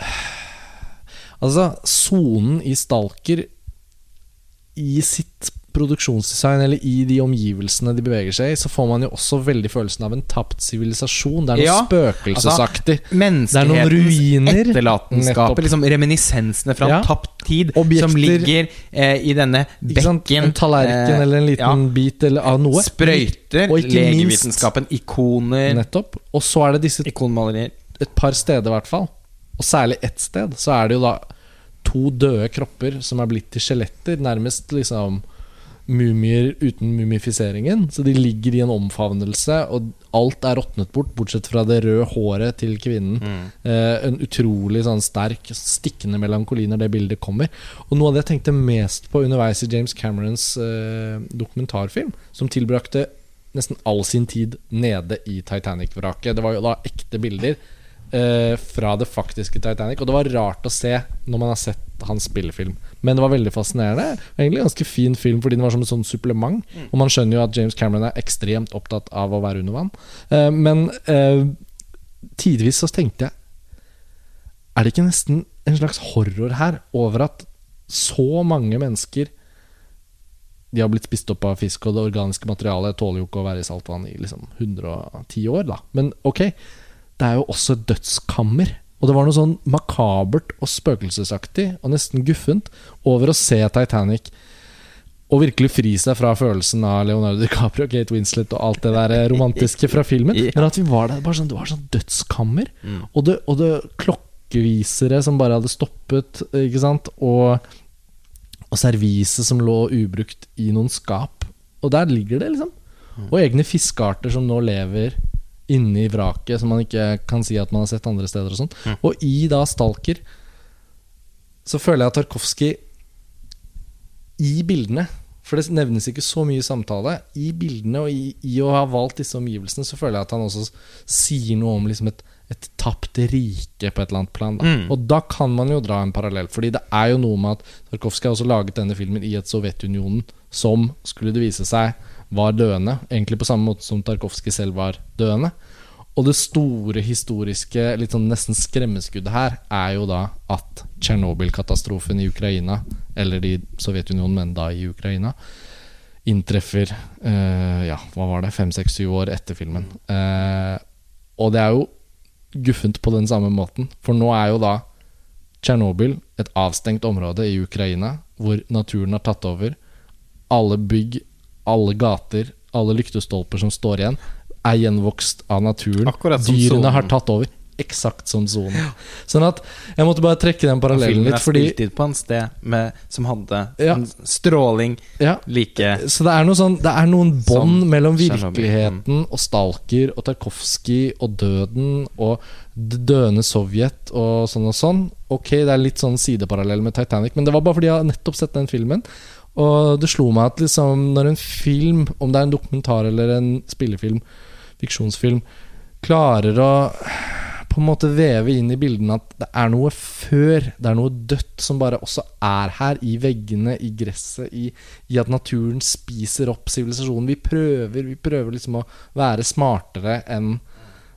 Altså, sonen i Stalker i sitt produksjonsdesign, eller i de omgivelsene de beveger seg i, så får man jo også veldig følelsen av en tapt sivilisasjon. Det er noe Ja, spøkelsesaktig. Det er noen ruiner. Etterlatenskapet. Liksom reminiscensene fra Ja. en tapt tid, Objekter. som ligger eh, i denne bekken. En tallerken eh, eller en liten ja. bit eller av noe. Sprøyter, legevitenskapen, ikoner, Nettopp. Og så er det disse ikonmalerier. et par steder i hvert fall, og særlig ett sted, så er det jo da to døde kropper som er blitt til skjeletter. Nærmest liksom mumier uten mumifiseringen. Så de ligger i en omfavnelse, og alt er råtnet bort, bortsett fra det røde håret til kvinnen. Eh, en utrolig sånn sterk, stikkende melankoli når det bildet kommer. Og noe av det jeg tenkte mest på underveis i James Camerons eh, dokumentarfilm, som tilbrakte nesten all sin tid nede i Titanic-vraket. Det var jo da ekte bilder eh, fra det faktiske Titanic. Og det var rart å se når man har sett hans spillefilm. Men det var veldig fascinerende. Egentlig ganske fin film fordi den var som et sånn supplement. Og man skjønner jo at James Cameron er ekstremt opptatt av å være under vann. Eh, men eh, tidvis så tenkte jeg Er det ikke nesten en slags horror her over at så mange mennesker de har blitt spist opp av fisk, og det organiske materialet tåler jo ikke å være i saltvann i liksom 110 år, da. Men ok, det er jo også et dødskammer. Og det var noe sånn makabert og spøkelsesaktig og nesten guffent over å se Titanic og virkelig fri seg fra følelsen av Leonardo DiCaprio Kate Winslet og alt det der romantiske fra filmen. Men at vi var der, bare sånn, det var sånn dødskammer. Mm. Og, det, og det klokkevisere som bare hadde stoppet, ikke sant. Og, Og serviset som lå ubrukt i noen skap. Og der ligger det, liksom. Og egne fiskearter som nå lever inni vraket, som man ikke kan si at man har sett andre steder. Og sånn Mm. Og i da Stalker så føler jeg at Tarkovskij i bildene For det nevnes ikke så mye i samtale. I bildene og i, i å ha valgt disse omgivelsene, så føler jeg at han også sier noe om liksom et, et tapt rike på et eller annet plan. Da. Mm. Og da kan man jo dra en parallell. Fordi det er jo noe med at Tarkovskij har også laget denne filmen i et Sovjetunionen som, skulle det vise seg, var døende. Egentlig på samme måte som Tarkovskij selv var døende. Og det store historiske, litt sånn nesten skremmeskuddet her, er jo da at Tsjernobyl-katastrofen i Ukraina, eller i Sovjetunionen, men da i Ukraina, inntreffer eh, Ja, hva var det? Fem, seks, syv år etter filmen. Eh, og det er jo guffent på den samme måten, for nå er jo da Tsjernobyl et avstengt område i Ukraina, hvor naturen har tatt over. Alle bygg, alle gater, alle lyktestolper som står igjen, er gjenvokst av naturen. Akkurat som Dyrene zonen. har tatt over. Eksakt som sonen. Sånn at jeg måtte bare trekke den parallellen litt filmen er spilt på en sted med, som hadde Ja. en stråling ja, like Så det er, sånn, det er noen bånd mellom Tsjernobyl, virkeligheten og Stalker og Tarkovskij og døden og det døende Sovjet og sånn og sånn. Ok, det er litt sånn sideparallell med Titanic, men det var bare fordi jeg har nettopp sett den filmen. Og det slo meg at liksom når en film, om det er en dokumentar eller en spillefilm, fiksjonsfilm, klarer å på en måte veve inn i bildene at det er noe før, det er noe dødt som bare også er her, i veggene, i gresset, i, i at naturen spiser opp sivilisasjonen. Vi prøver, vi prøver liksom å være smartere enn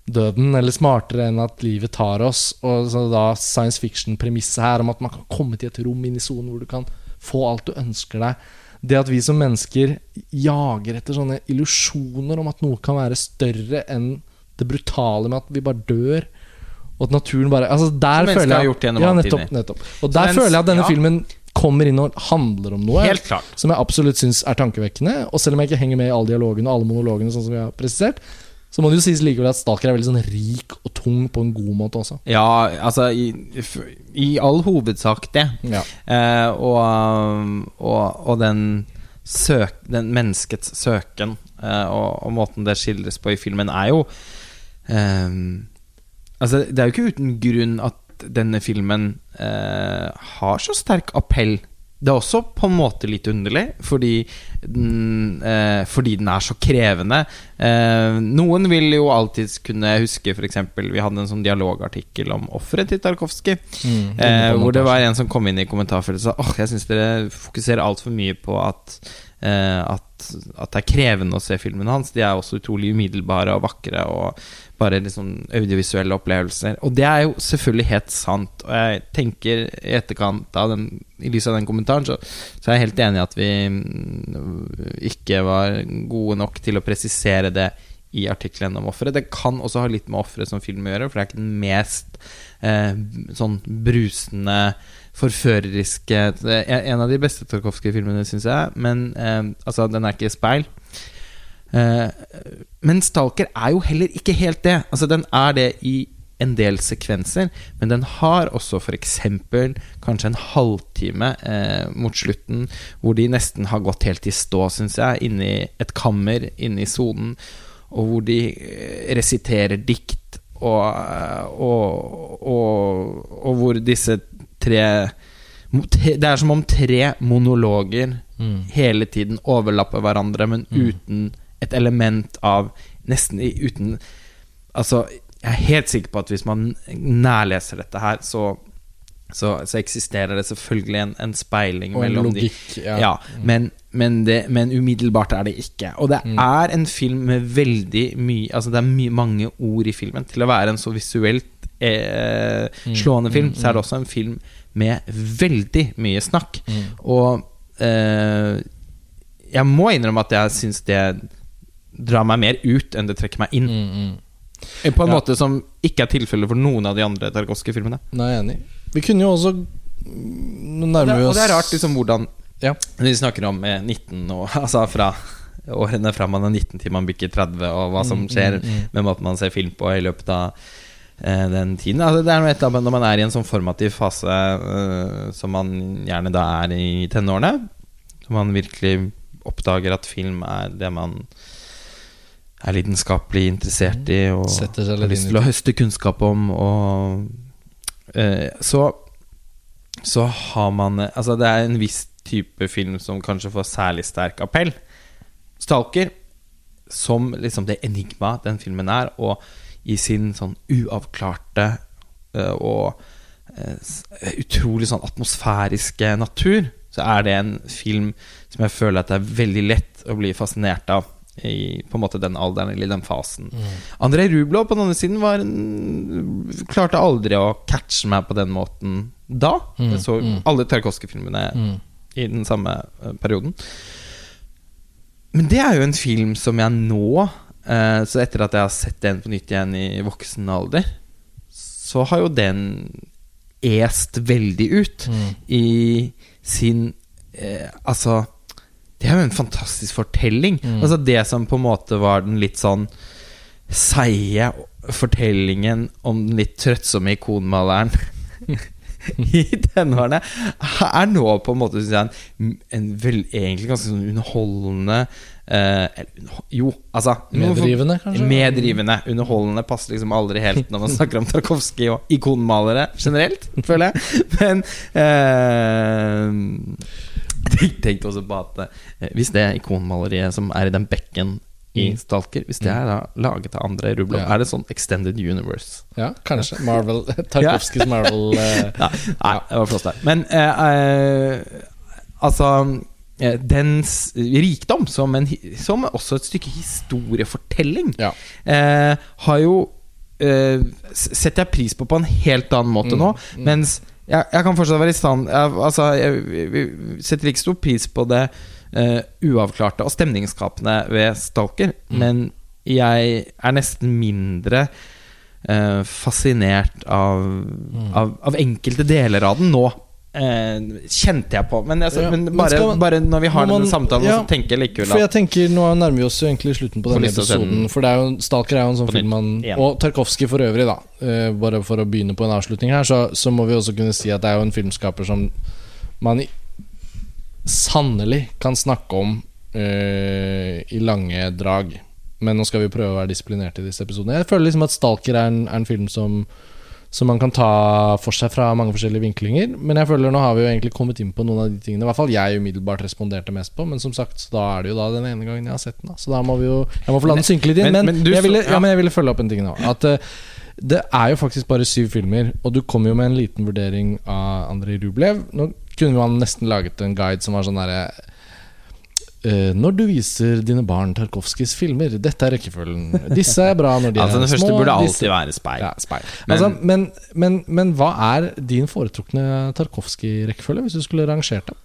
døden, eller smartere enn at livet tar oss. Og så da science fiction-premisset her om at man kan komme til et rom inn i sonen hvor du kan få alt du ønsker deg. Det at vi som mennesker jager etter sånne illusjoner om at noe kan være større enn det brutale med at vi bare dør. Og at naturen bare altså der Som mennesker har gjort gjennom ja, nettopp, nettopp. Og der mens, føler jeg at denne ja. filmen kommer inn og handler om noe som jeg absolutt syns er tankevekkende. Og selv om jeg ikke henger med i alle dialogene og alle monologene, sånn som vi har presisert, så må det jo sies likevel at Stalker er veldig sånn rik og tung på en god måte også. Ja, altså i, I all hovedsak det. Ja. Eh, og, og, og den, søk, den menneskets søken eh, og, og måten det skildres på i filmen, er jo eh, Altså, det er jo ikke uten grunn at denne filmen eh, har så sterk appell. Det er også på en måte litt underlig, fordi den, eh, fordi den er så krevende. Eh, noen vil jo alltids kunne huske f.eks. Vi hadde en sånn dialogartikkel om offeret til Tarkovskij. Mm, Eh, hvor det var en som kom inn i kommentarfeltet og sa Åh, jeg syns dere fokuserer altfor mye på at, at, at det er krevende å se filmene hans. De er også utrolig umiddelbare og vakre og bare liksom audiovisuelle opplevelser. Og det er jo selvfølgelig helt sant. Og jeg tenker i etterkant av den I lys av den kommentaren, så, så er jeg helt enig i at vi mm, ikke var gode nok til å presisere det i artikkelen om offeret. Det kan også ha litt med offeret som film å gjøre, for det er ikke den mest eh, sånn brusende, forføreriske er En av de beste Tarkovskij-filmene, syns jeg, men eh, altså, den er ikke speil. Eh, men Stalker er jo heller ikke helt det. Altså, den er det i en del sekvenser, men den har også f.eks. kanskje en halvtime eh, mot slutten hvor de nesten har gått helt i stå, syns jeg, inni et kammer inne i sonen, og hvor de eh, resiterer dikt, og, eh, og, og, og hvor disse tre Det er som om tre monologer Mm. hele tiden overlapper hverandre, men Mm. uten et element av Nesten uten Altså, jeg er helt sikker på at hvis man nærleser dette her, så, så, så eksisterer det selvfølgelig en, en speiling Og en logikk, de. Ja. ja, men, men, det, men umiddelbart er det ikke. Og det Mm. er en film med veldig mye Altså det er my, mange ord i filmen. Til å være en så visuelt eh, Mm, slående film, mm, så er det mm. også en film med veldig mye snakk. Mm. Og eh, jeg må innrømme at jeg syns det drar meg mer ut enn det trekker meg inn. Mm, mm. På en Ja. måte som ikke er tilfellet for noen av de andre Tarkovskij-filmene. Nei, jeg er enig. Vi kunne jo også Nå Og nærmer vi oss og det er rart liksom hvordan Ja. Vi snakker om eh, 19 og Altså fra årene fra man er 19 til man bikker 30, og hva som Mm, skjer mm, mm. med måten man ser film på i løpet av eh, den tiden. Altså, det er noe et eller annet når man er i en sånn formativ fase eh, som man gjerne da er i tenårene. så man virkelig oppdager at film er det man er lidenskapelig interessert i og har lyst til å høste kunnskap om. Og eh, så så har man Altså, det er en viss type film som kanskje får særlig sterk appell. Stalker, som liksom det enigma den filmen er, og i sin sånn uavklarte eh, og eh, utrolig sånn atmosfæriske natur, så er det en film som jeg føler at det er veldig lett å bli fascinert av i på en måte den alderen eller den fasen. Andrej Rublo på den andre siden var klarte aldri å catche meg på den måten da. Mm, Jeg så mm. alle Tarkovskij-filmene Mm. i den samme eh, perioden. Men det er jo en film som jeg nå, eh, så etter at jeg har sett den på nytt igjen i voksen alder, så har jo den est veldig ut Mm. i sin eh, Altså Det er jo en fantastisk fortelling. Mm. Altså Det som på en måte var den litt sånn seige fortellingen om den litt trøttsomme ikonmaleren i tenårene, er nå på en måte jeg, en, en vel, egentlig ganske sånn underholdende eh, Jo, altså Meddrivende, kanskje? Medrivende. Underholdende passer liksom aldri helt når man snakker om Tarkovskij og ikonmalere generelt, føler jeg. Men eh, tenkte også på at eh, hvis det ikonmaleriet som er i den bekken i Mm. Stalker, hvis det er da laget av andre Rublov, Ja. er det sånn Extended Universe? Ja, kanskje. Marvel Tarkovskijs Marvel uh, Ja, nei, det var flott der. Men eh, altså Dens rikdom som, en, som også et stykke historiefortelling Ja. eh, har jo eh, setter jeg pris på på en helt annen måte Mm, nå. mm. Mens jeg, jeg kan fortsatt være i stand jeg, Altså, jeg, jeg, setter ikke stor pris på det uh, uavklarte og stemningsskapende ved Stalker, Mm. men jeg er nesten mindre uh, fascinert av, Mm. av, av enkelte deler av den nå. Eh, kjente jeg på. Men, altså, Ja, men bare, man- bare når vi har man- denne samtalen, ja, så tenker jeg likevel For jeg tenker, Nå nærmer vi oss jo egentlig slutten på denne episoden. For det er jo, Stalker er jo en sånn film man. Og Tarkovskij for øvrig, da. eh, bare for å begynne på en avslutning her, så, så må vi også kunne si at det er jo en filmskaper som man sannelig kan snakke om eh, i lange drag. Men nå skal vi prøve å være disiplinerte i disse episodene. Jeg føler liksom at Stalker er en, er en film som som man kan ta for seg fra mange forskjellige vinklinger. Men jeg føler nå har vi jo egentlig kommet inn på noen av de tingene I hvert fall jeg umiddelbart responderte mest på. Men som sagt, da er det jo da den ene gangen jeg har sett den. Da. Så da må vi jo Jeg må få la den synke litt inn. Men- Men, men du jeg, ville, ja. men jeg ville følge opp en ting nå. At uh, det er jo faktisk bare syv filmer, og du kom jo med en liten vurdering av Andrej Rublev. Nå kunne man nesten laget en guide som var sånn derre eh, når du viser dine barn Tarkovskijs filmer, dette er rekkefølgen. Disse er bra når de altså, er Den første små. burde disse- alltid være speil. ja, speil. Men- altså, men, men, men hva er din foretrukne Tarkovskij-rekkefølge, hvis du skulle rangert dem?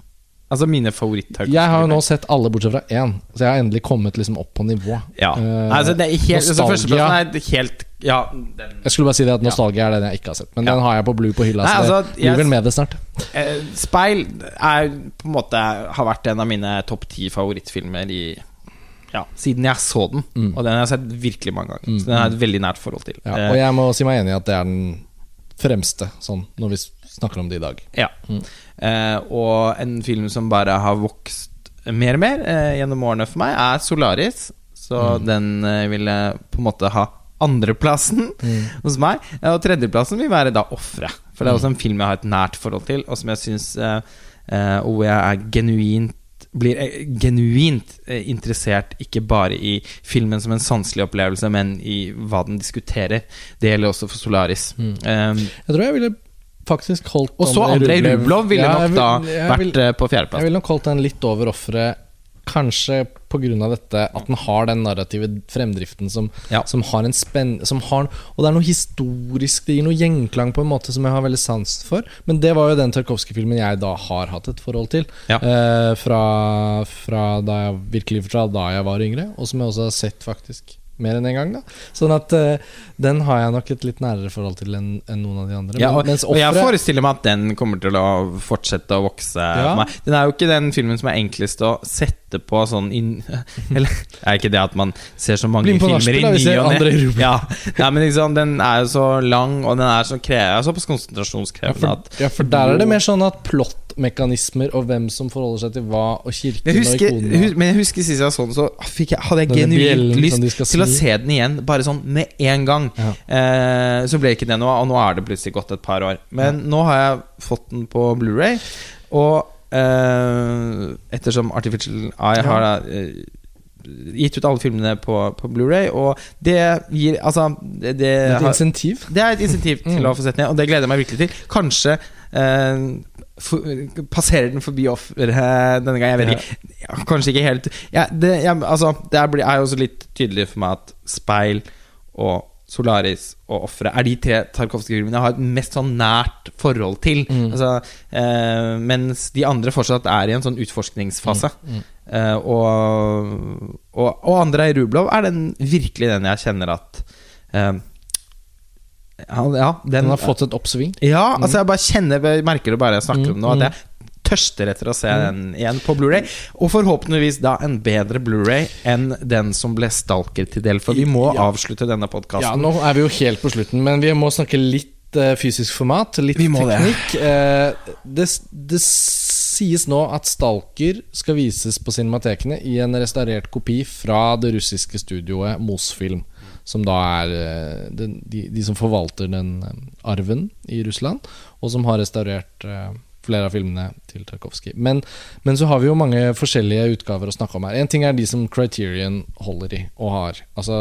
Altså mine favoritt Jeg har jo nå sett alle bortsett fra én, så jeg har endelig kommet liksom opp på nivå. Ja. Uh, altså, det er helt, altså, nostalgia. Er helt Ja, den Jeg skulle bare si det at Nostalgia er den jeg ikke har sett, men Ja. den har jeg på Blue på hylla. Nei, så altså, det jeg- blir vel med det snart. Eh, Speil er på en måte har vært en av mine topp ti favorittfilmer i ja, siden jeg så den. Mm. Og den har jeg sett virkelig mange ganger. Mm, Så den har jeg et veldig nært forhold til. Ja, Eh, og jeg må si meg enig i at det er den fremste, sånn når vi snakker om det i dag. ja. Mm. Eh, og en film som bare har vokst mer og mer eh, gjennom årene for meg, er Solaris. Så Mm. den eh, ville på en måte ha andreplassen Mm. hos meg. Og tredjeplassen vil være da 'Ofre'. For det er Mm. også en film jeg har et nært forhold til, og som jeg syns eh, hvor jeg er genuint blir genuint interessert ikke bare i filmen som en sanselig opplevelse, men i hva den diskuterer. Det gjelder også for Solaris. Mm. Um, Jeg tror jeg ville faktisk holdt og så Andrej Rublev ville Ja, nok da vil- vært vil- eh, på Jeg ville nok holdt den litt over offeret. Kanskje pga. dette at den har den narrative fremdriften som, Ja. som har en spenn... Som har, og det er noe historisk, det gir noe gjenklang på en måte som jeg har veldig sans for. Men det var jo den Tarkovskij-filmen jeg da har hatt et forhold til. Ja. Eh, fra, fra da jeg virkelig fra da jeg var yngre, og som jeg også har sett faktisk mer enn én gang. da Sånn at uh, den har jeg nok et litt nærere forhold til enn en noen av de andre. Ja, og, mens og jeg forestiller meg at den kommer til å fortsette å vokse. Ja. Den er jo ikke den filmen som er enklest å sette på sånn inn, Eller er ikke det at man ser så mange filmer norsk, i ny og ne? Ja, ja, men liksom, den er jo så lang, og den er så kre er såpass ja, konsentrasjonskrevende for, at ja, for der er det mer sånn at plottmekanismer og hvem som forholder seg til hva, og kirken jeg husker, og ikonene hus, Men jeg husker sist jeg så den, så jeg, hadde jeg genuint lyst til til å se den igjen, bare sånn med en gang. Ja. Eh, så ble ikke det noe, og nå er det plutselig gått et par år. Men nå har jeg fått den på Blu-ray og eh, ettersom Artificial Eye har da, eh, gitt ut alle filmene på, på Blu-ray, og det gir Altså, det, det, Et insentiv. det er et insentiv til Mm. å få sett den igjen, og det gleder jeg meg virkelig til. Kanskje passerer den forbi offeret denne gang. Jeg vet ikke. Ja, kanskje ikke helt ja, det, ja, altså, det er, jo også litt tydelig for meg at Speil og Solaris og Offeret er de tre Tarkovskij-filmene jeg har et mest sånn nært forhold til. Mm. Altså, eh, mens de andre fortsatt er i en sånn utforskningsfase. Mm. Eh, og, og, og Andrej Rublov er den virkelig den jeg kjenner at eh, ja, ja, den, Den har fått et oppsving. Ja, altså jeg bare kjenner Jeg merker det bare jeg snakker om nå, Mm, at jeg tørster etter å se den igjen på Blu-ray. Og forhåpentligvis da en bedre Blu-ray enn den som ble Stalker til del. For vi må Ja. avslutte denne Ja, nå er vi jo helt på slutten, men vi må snakke litt eh, fysisk format. Litt teknikk. det. Eh, det, det sies nå at Stalker skal vises på cinematekene i en restaurert kopi fra det russiske studioet Mosfilm. Som da er eh, de, de som forvalter den eh, arven i Russland, og som har restaurert eh, flere av filmene til Tarkovskij. Men, men så har vi jo mange forskjellige utgaver å snakke om her. En ting er de som Criterion holder i og har. Altså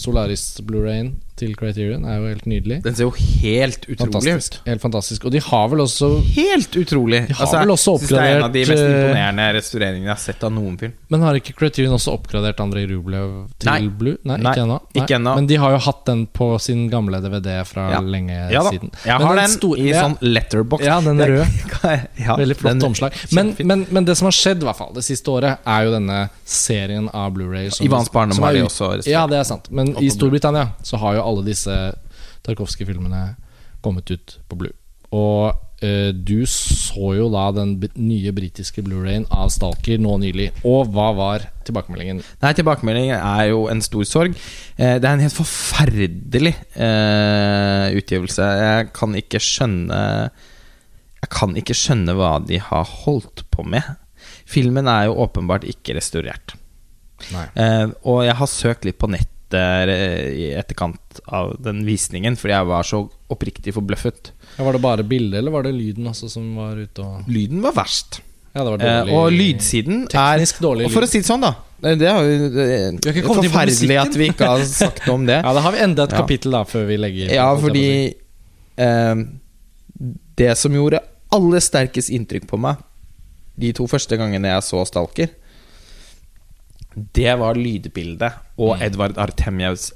Solaris Blu-rayen til Criterion er jo helt nydelig. Den ser jo helt utrolig Fantastisk. ut. Helt fantastisk. Og de har vel også Helt utrolig! De har vel også oppgradert Det er en av de mest eh, imponerende restaureringene jeg har sett av noen film. Men har ikke Criterion også oppgradert Andrej Rublev til Nei. Blue? Nei, Nei, ikke ennå. ikke ennå. Men de har jo hatt den på sin gamle DVD fra Ja. lenge Ja siden. jeg har den store- i sånn letterbox. Ja, den røde. ja, Veldig flott den- omslag. Men, men, men det som har skjedd i hvert fall det siste året, er jo denne serien av Blu-ray. Ivans barndom har de også restaurert. Ja, det er sant. Men i Storbritannia så har jo alle disse Tarkovskij-filmene kommet ut på Blue. Og eh, du så jo da den nye britiske Blu-rayen av Stalker nå nylig. Og hva var tilbakemeldingen? Nei, tilbakemeldingen er jo en stor sorg. Eh, det er en helt forferdelig eh, utgivelse. Jeg kan ikke skjønne Jeg kan ikke skjønne hva de har holdt på med. Filmen er jo åpenbart ikke restaurert. Eh, og jeg har søkt litt på nettet eh, i etterkant av den visningen, fordi jeg var så oppriktig forbløffet. Ja, var det bare bildet, eller var det lyden også som var ute og Lyden var verst. Ja, det var Eh, dårlig og lydsiden er dårlig og For å si det sånn, da. eh, Det er jo det er forferdelig at vi ikke har sagt noe om det. Ja, da har vi enda et kapittel da før vi legger Ja, fordi eh, Det som gjorde aller sterkest inntrykk på meg de to første gangene jeg så Stalker, det var lydbildet og Mm. Edvard Artemjevs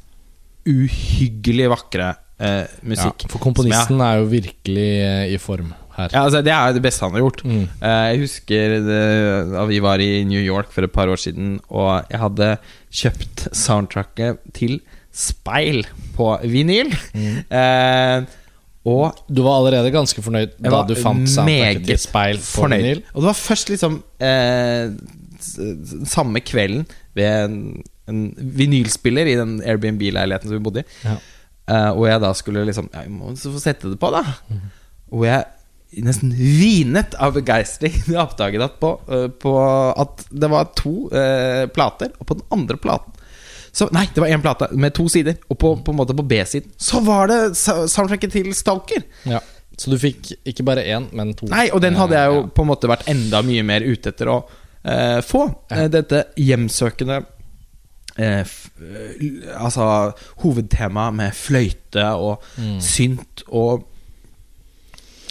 uhyggelig vakre eh, musikk. ja, For komponisten er jo virkelig eh, i form her. Ja, altså Det er det beste han har gjort. Mm. Eh, jeg husker det, da vi var i New York for et par år siden, og jeg hadde kjøpt soundtracket til Speil på vinyl. Mm. Eh, og Du var allerede ganske fornøyd da du fant soundtracket til speil på fornøyd. vinyl? Og det var først liksom eh, samme kvelden ved en, vinylspiller i den Airbnb-leiligheten som vi bodde i. Ja. Uh, og jeg da skulle liksom Ja, vi må så få sette det på, da. Mm. Og jeg nesten vinet av begeistring da jeg oppdaget at, på, uh, på at det var to uh, plater, og på den andre platen så, Nei, det var én plate med to sider, og på, på en måte på B-siden så var det soundtracket til Stalker. Ja. Så du fikk ikke bare én, men to? Nei, og den hadde jeg jo Ja. på en måte vært enda mye mer ute etter å eh, få. Ja. Eh, dette hjemsøkende eh, eh, Altså hovedtema med fløyte og Mm. synt og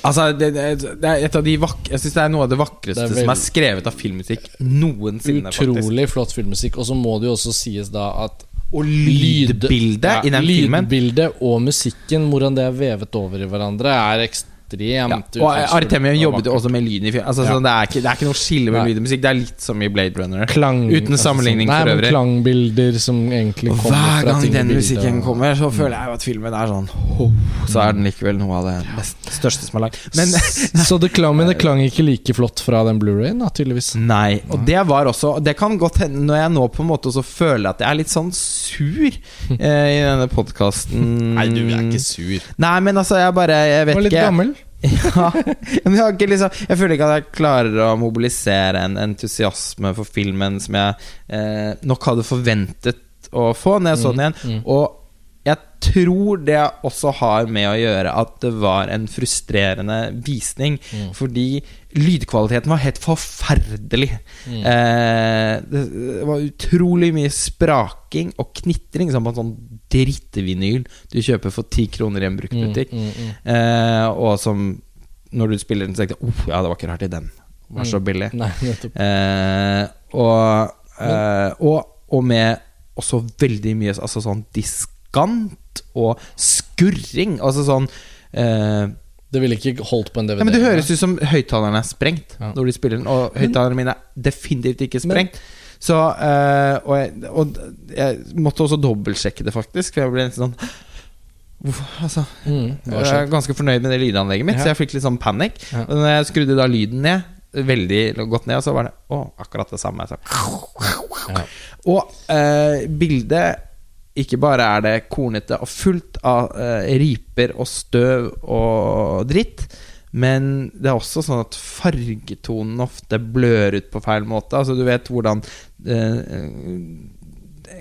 Altså, det, det, det er et av de vakre Jeg syns det er noe av det vakreste Det er som er skrevet av filmmusikk noensinne. faktisk Utrolig flott filmmusikk. Og så må det jo også sies da at Og lydbildet Ja, i den filmen Lydbildet og musikken, hvordan det er vevet over i hverandre, er ekstremt ekstremt Ja. Og Artemium jobbet jo også med lyden i film. Altså, Ja. sånn, det, er ikke, det er ikke noe skille med Nei. lyd og musikk. Det er litt som i Blade Runner. Klang, Uten sammenligning sånn, for nei, for øvrig. Klangbilder som egentlig kommer hver fra gang ting den musikken og- kommer, så føler jeg jo at filmen er sånn oh, Så er den likevel noe av det best, største som er lagd. Men Så det klang, men det klang ikke like flott fra den Blu-rayen, tydeligvis. Nei. Og det var også Det kan godt hende når jeg nå på en måte også føler at jeg er litt sånn sur eh, i denne podkasten sur. Nei, men altså, jeg bare Jeg Du vet var litt ikke. gammel. Ja, men jeg, ikke liksom, jeg føler ikke at jeg klarer å mobilisere en entusiasme for filmen som jeg eh, nok hadde forventet å få når jeg så den igjen. mm. Og jeg tror det også har med å gjøre at det var en frustrerende visning. Mm. Fordi lydkvaliteten var helt forferdelig. Mm. Eh, det var utrolig mye spraking og knitring, som på en sånn drittvinyl du kjøper for ti kroner i en bruktbutikk. Mm, mm, mm. Eh, og som når du spiller den, så tenkte jeg oh, ja, det var ikke rart i den. Den var så Mm. billig. Nei. Eh, og, eh, og, og med også veldig mye altså sånn diskant og skurring. Altså sånn eh, Det ville ikke holdt på en DVD. ja, men Det høres ut som høyttaleren er sprengt Ja. når de spiller den, og høyttalerne mine er definitivt ikke sprengt. Så eh, og, jeg, og jeg måtte også dobbeltsjekke det, faktisk. For jeg ble nesten sånn Hvorfor? Altså, mm, jeg er ganske fornøyd med det lydanlegget mitt, Ja. så jeg fikk litt sånn panikk. Ja. Og når jeg skrudde da lyden ned, veldig godt ned, og så var det å, akkurat det samme. Så. Ja. Og eh, bildet ikke bare er det kornete og fullt av uh, riper og støv og dritt, men det er også sånn at fargetonen ofte blør ut på feil måte. Altså Du vet hvordan uh,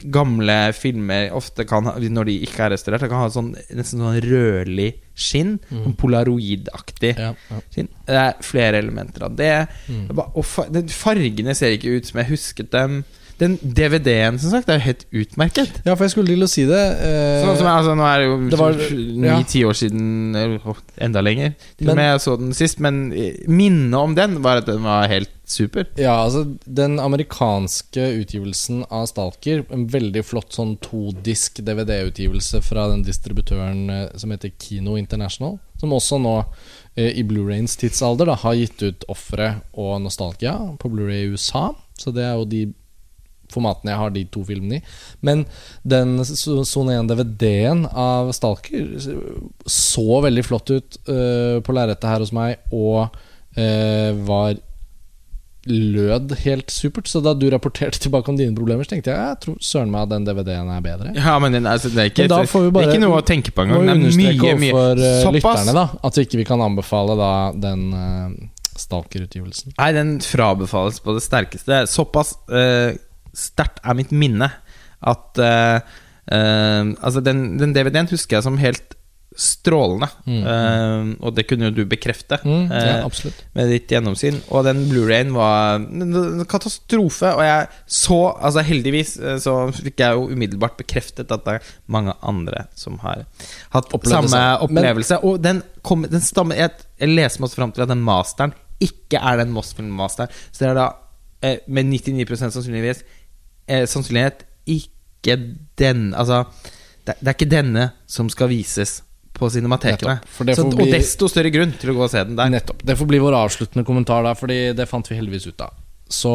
gamle filmer ofte kan ha, når de ikke er restaurert, kan ha sånn, nesten sånn rødlig skinn. Sånn polaroidaktig Ja, ja. skinn. Det er flere elementer av det. Mm. Bare- Og fargene ser ikke ut som jeg husket dem. Den DVD-en som sagt er jo helt utmerket. ja, for jeg skulle til å si det. eh, Sånn som jeg, altså, nå er det jo var- ja. ni-ti år siden, eller enda lenger. Til Men- og med jeg så den sist. Men eh, minnet om den var at den var helt super. Ja, altså Den amerikanske utgivelsen av Stalker, en veldig flott sånn todisk DVD-utgivelse fra den distributøren eh, som heter Kino International, som også nå eh, i Blu-Rains tidsalder da har gitt ut Offeret og Nostalgia på Blu-ray i USA. Så det er jo de formatene jeg har de to filmene i. Men den so- Sone 1-DVD-en av Stalker så veldig flott ut uh, på lerretet her hos meg, og uh, var lød helt supert. Så da du rapporterte tilbake om dine problemer, så tenkte jeg jeg tror søren meg den DVD-en er bedre. Ja, men den, altså, det, er ikke, Men bare, det er ikke noe å tenke på engang. Det er mye, mye eh, lytterne da at vi ikke kan anbefale da den uh, Stalker-utgivelsen. Nei, den frabefales på det sterkeste. Såpass uh, sterkt er mitt minne at uh, uh, Altså, den, den DVD-en husker jeg som helt strålende. Mm. Eh, og det kunne jo du bekrefte Mm, ja, uh, med ditt gjennomsyn. Og den Blu-rayen var en katastrofe. Og jeg så Altså, heldigvis så fikk jeg jo umiddelbart bekreftet at det er mange andre som har hatt Opplevde samme samme opplevelse. Men- og den, kom, den stammer jeg, jeg leser meg fram til at den masteren ikke er den Moss-film-masteren. Så det er da med 99% sannsynligvis eh, sannsynlighet ikke den Altså, det, det er ikke denne som skal vises på cinematekene. Så, Og bli- desto større grunn til å gå og se den der. Nettopp. Det får bli vår avsluttende kommentar da, Fordi det fant vi heldigvis ut av. Så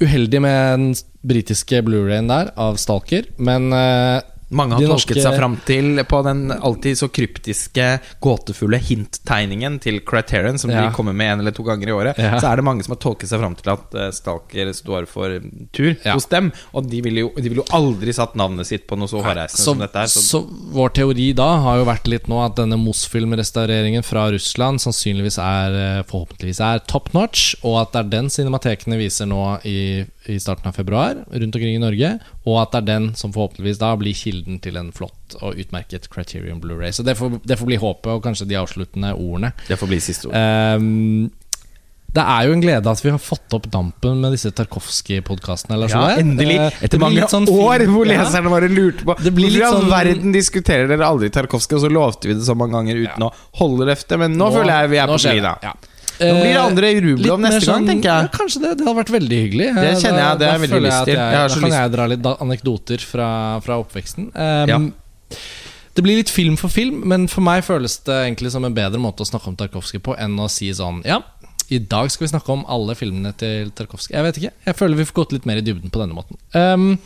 uheldig med den britiske Blu-rayen der av Stalker, men eh, Mange har De tolket norske- seg fram til på den alltid så kryptiske, gåtefulle hinttegningen til Criterion, som Ja. de kommer med en eller to ganger i året. Ja. Så er det mange som har tolket seg fram til at eh, Stalker står for tur Ja. hos dem. Og de ville jo, de ville jo aldri satt navnet sitt på noe så hårreisende som dette her. Så, så vår teori da har jo vært litt nå at denne Mosfilm-restaureringen fra Russland sannsynligvis er eh, forhåpentligvis er top notch, og at det er den cinematekene viser nå i, i starten av februar rundt omkring i Norge, og at det er den som forhåpentligvis da blir kilden til en flott og utmerket Criterion Blu-ray. Så det får, det får bli håpet, og kanskje de avsluttende ordene. det får bli siste ord. Um, det er jo en glede at vi har fått opp dampen med disse Tarkovskij-podkastene. Ja, endelig! Eh, Etter mange sånn år hvor Ja. leserne våre lurte på Det blir litt sånn- verden diskuterer dere aldri Tarkovskij, og så lovte vi det så mange ganger uten å holde løftet. Men nå, føler jeg vi er på skjer glid, det, da. Ja. Nå blir det Eh, andre i Rublov neste neste gang, tenker jeg. Ja, kanskje det. Det hadde vært veldig hyggelig. Det Eh, kjenner jeg, det jeg veldig lyst til. Jeg, Jeg da så kan lyst- jeg dra litt anekdoter fra, fra oppveksten. Um, Ja. Det blir litt film for film, men for meg føles det egentlig som en bedre måte å snakke om Tarkovskij på enn å si sånn Ja, i dag skal vi snakke om alle filmene til Tarkovskij. Jeg vet ikke. Jeg føler vi får gått litt mer i dybden på denne måten. Um,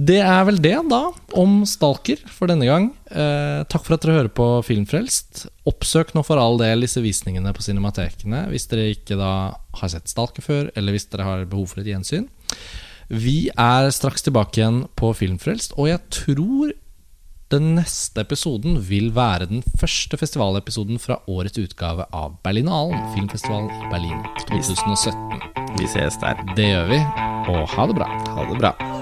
det er vel det, da, om Stalker for denne gang. Eh, takk for at dere hører på Filmfrelst. Oppsøk nå for all del disse visningene på cinematekene hvis dere ikke da har sett Stalker før, eller hvis dere har behov for et gjensyn. Vi er straks tilbake igjen på Filmfrelst, og jeg tror den neste episoden vil være den første festivalepisoden fra årets utgave av Berlinalen, filmfestivalen i Berlin 2017. Vi ses der. Det gjør vi, og ha det bra. Ha det bra.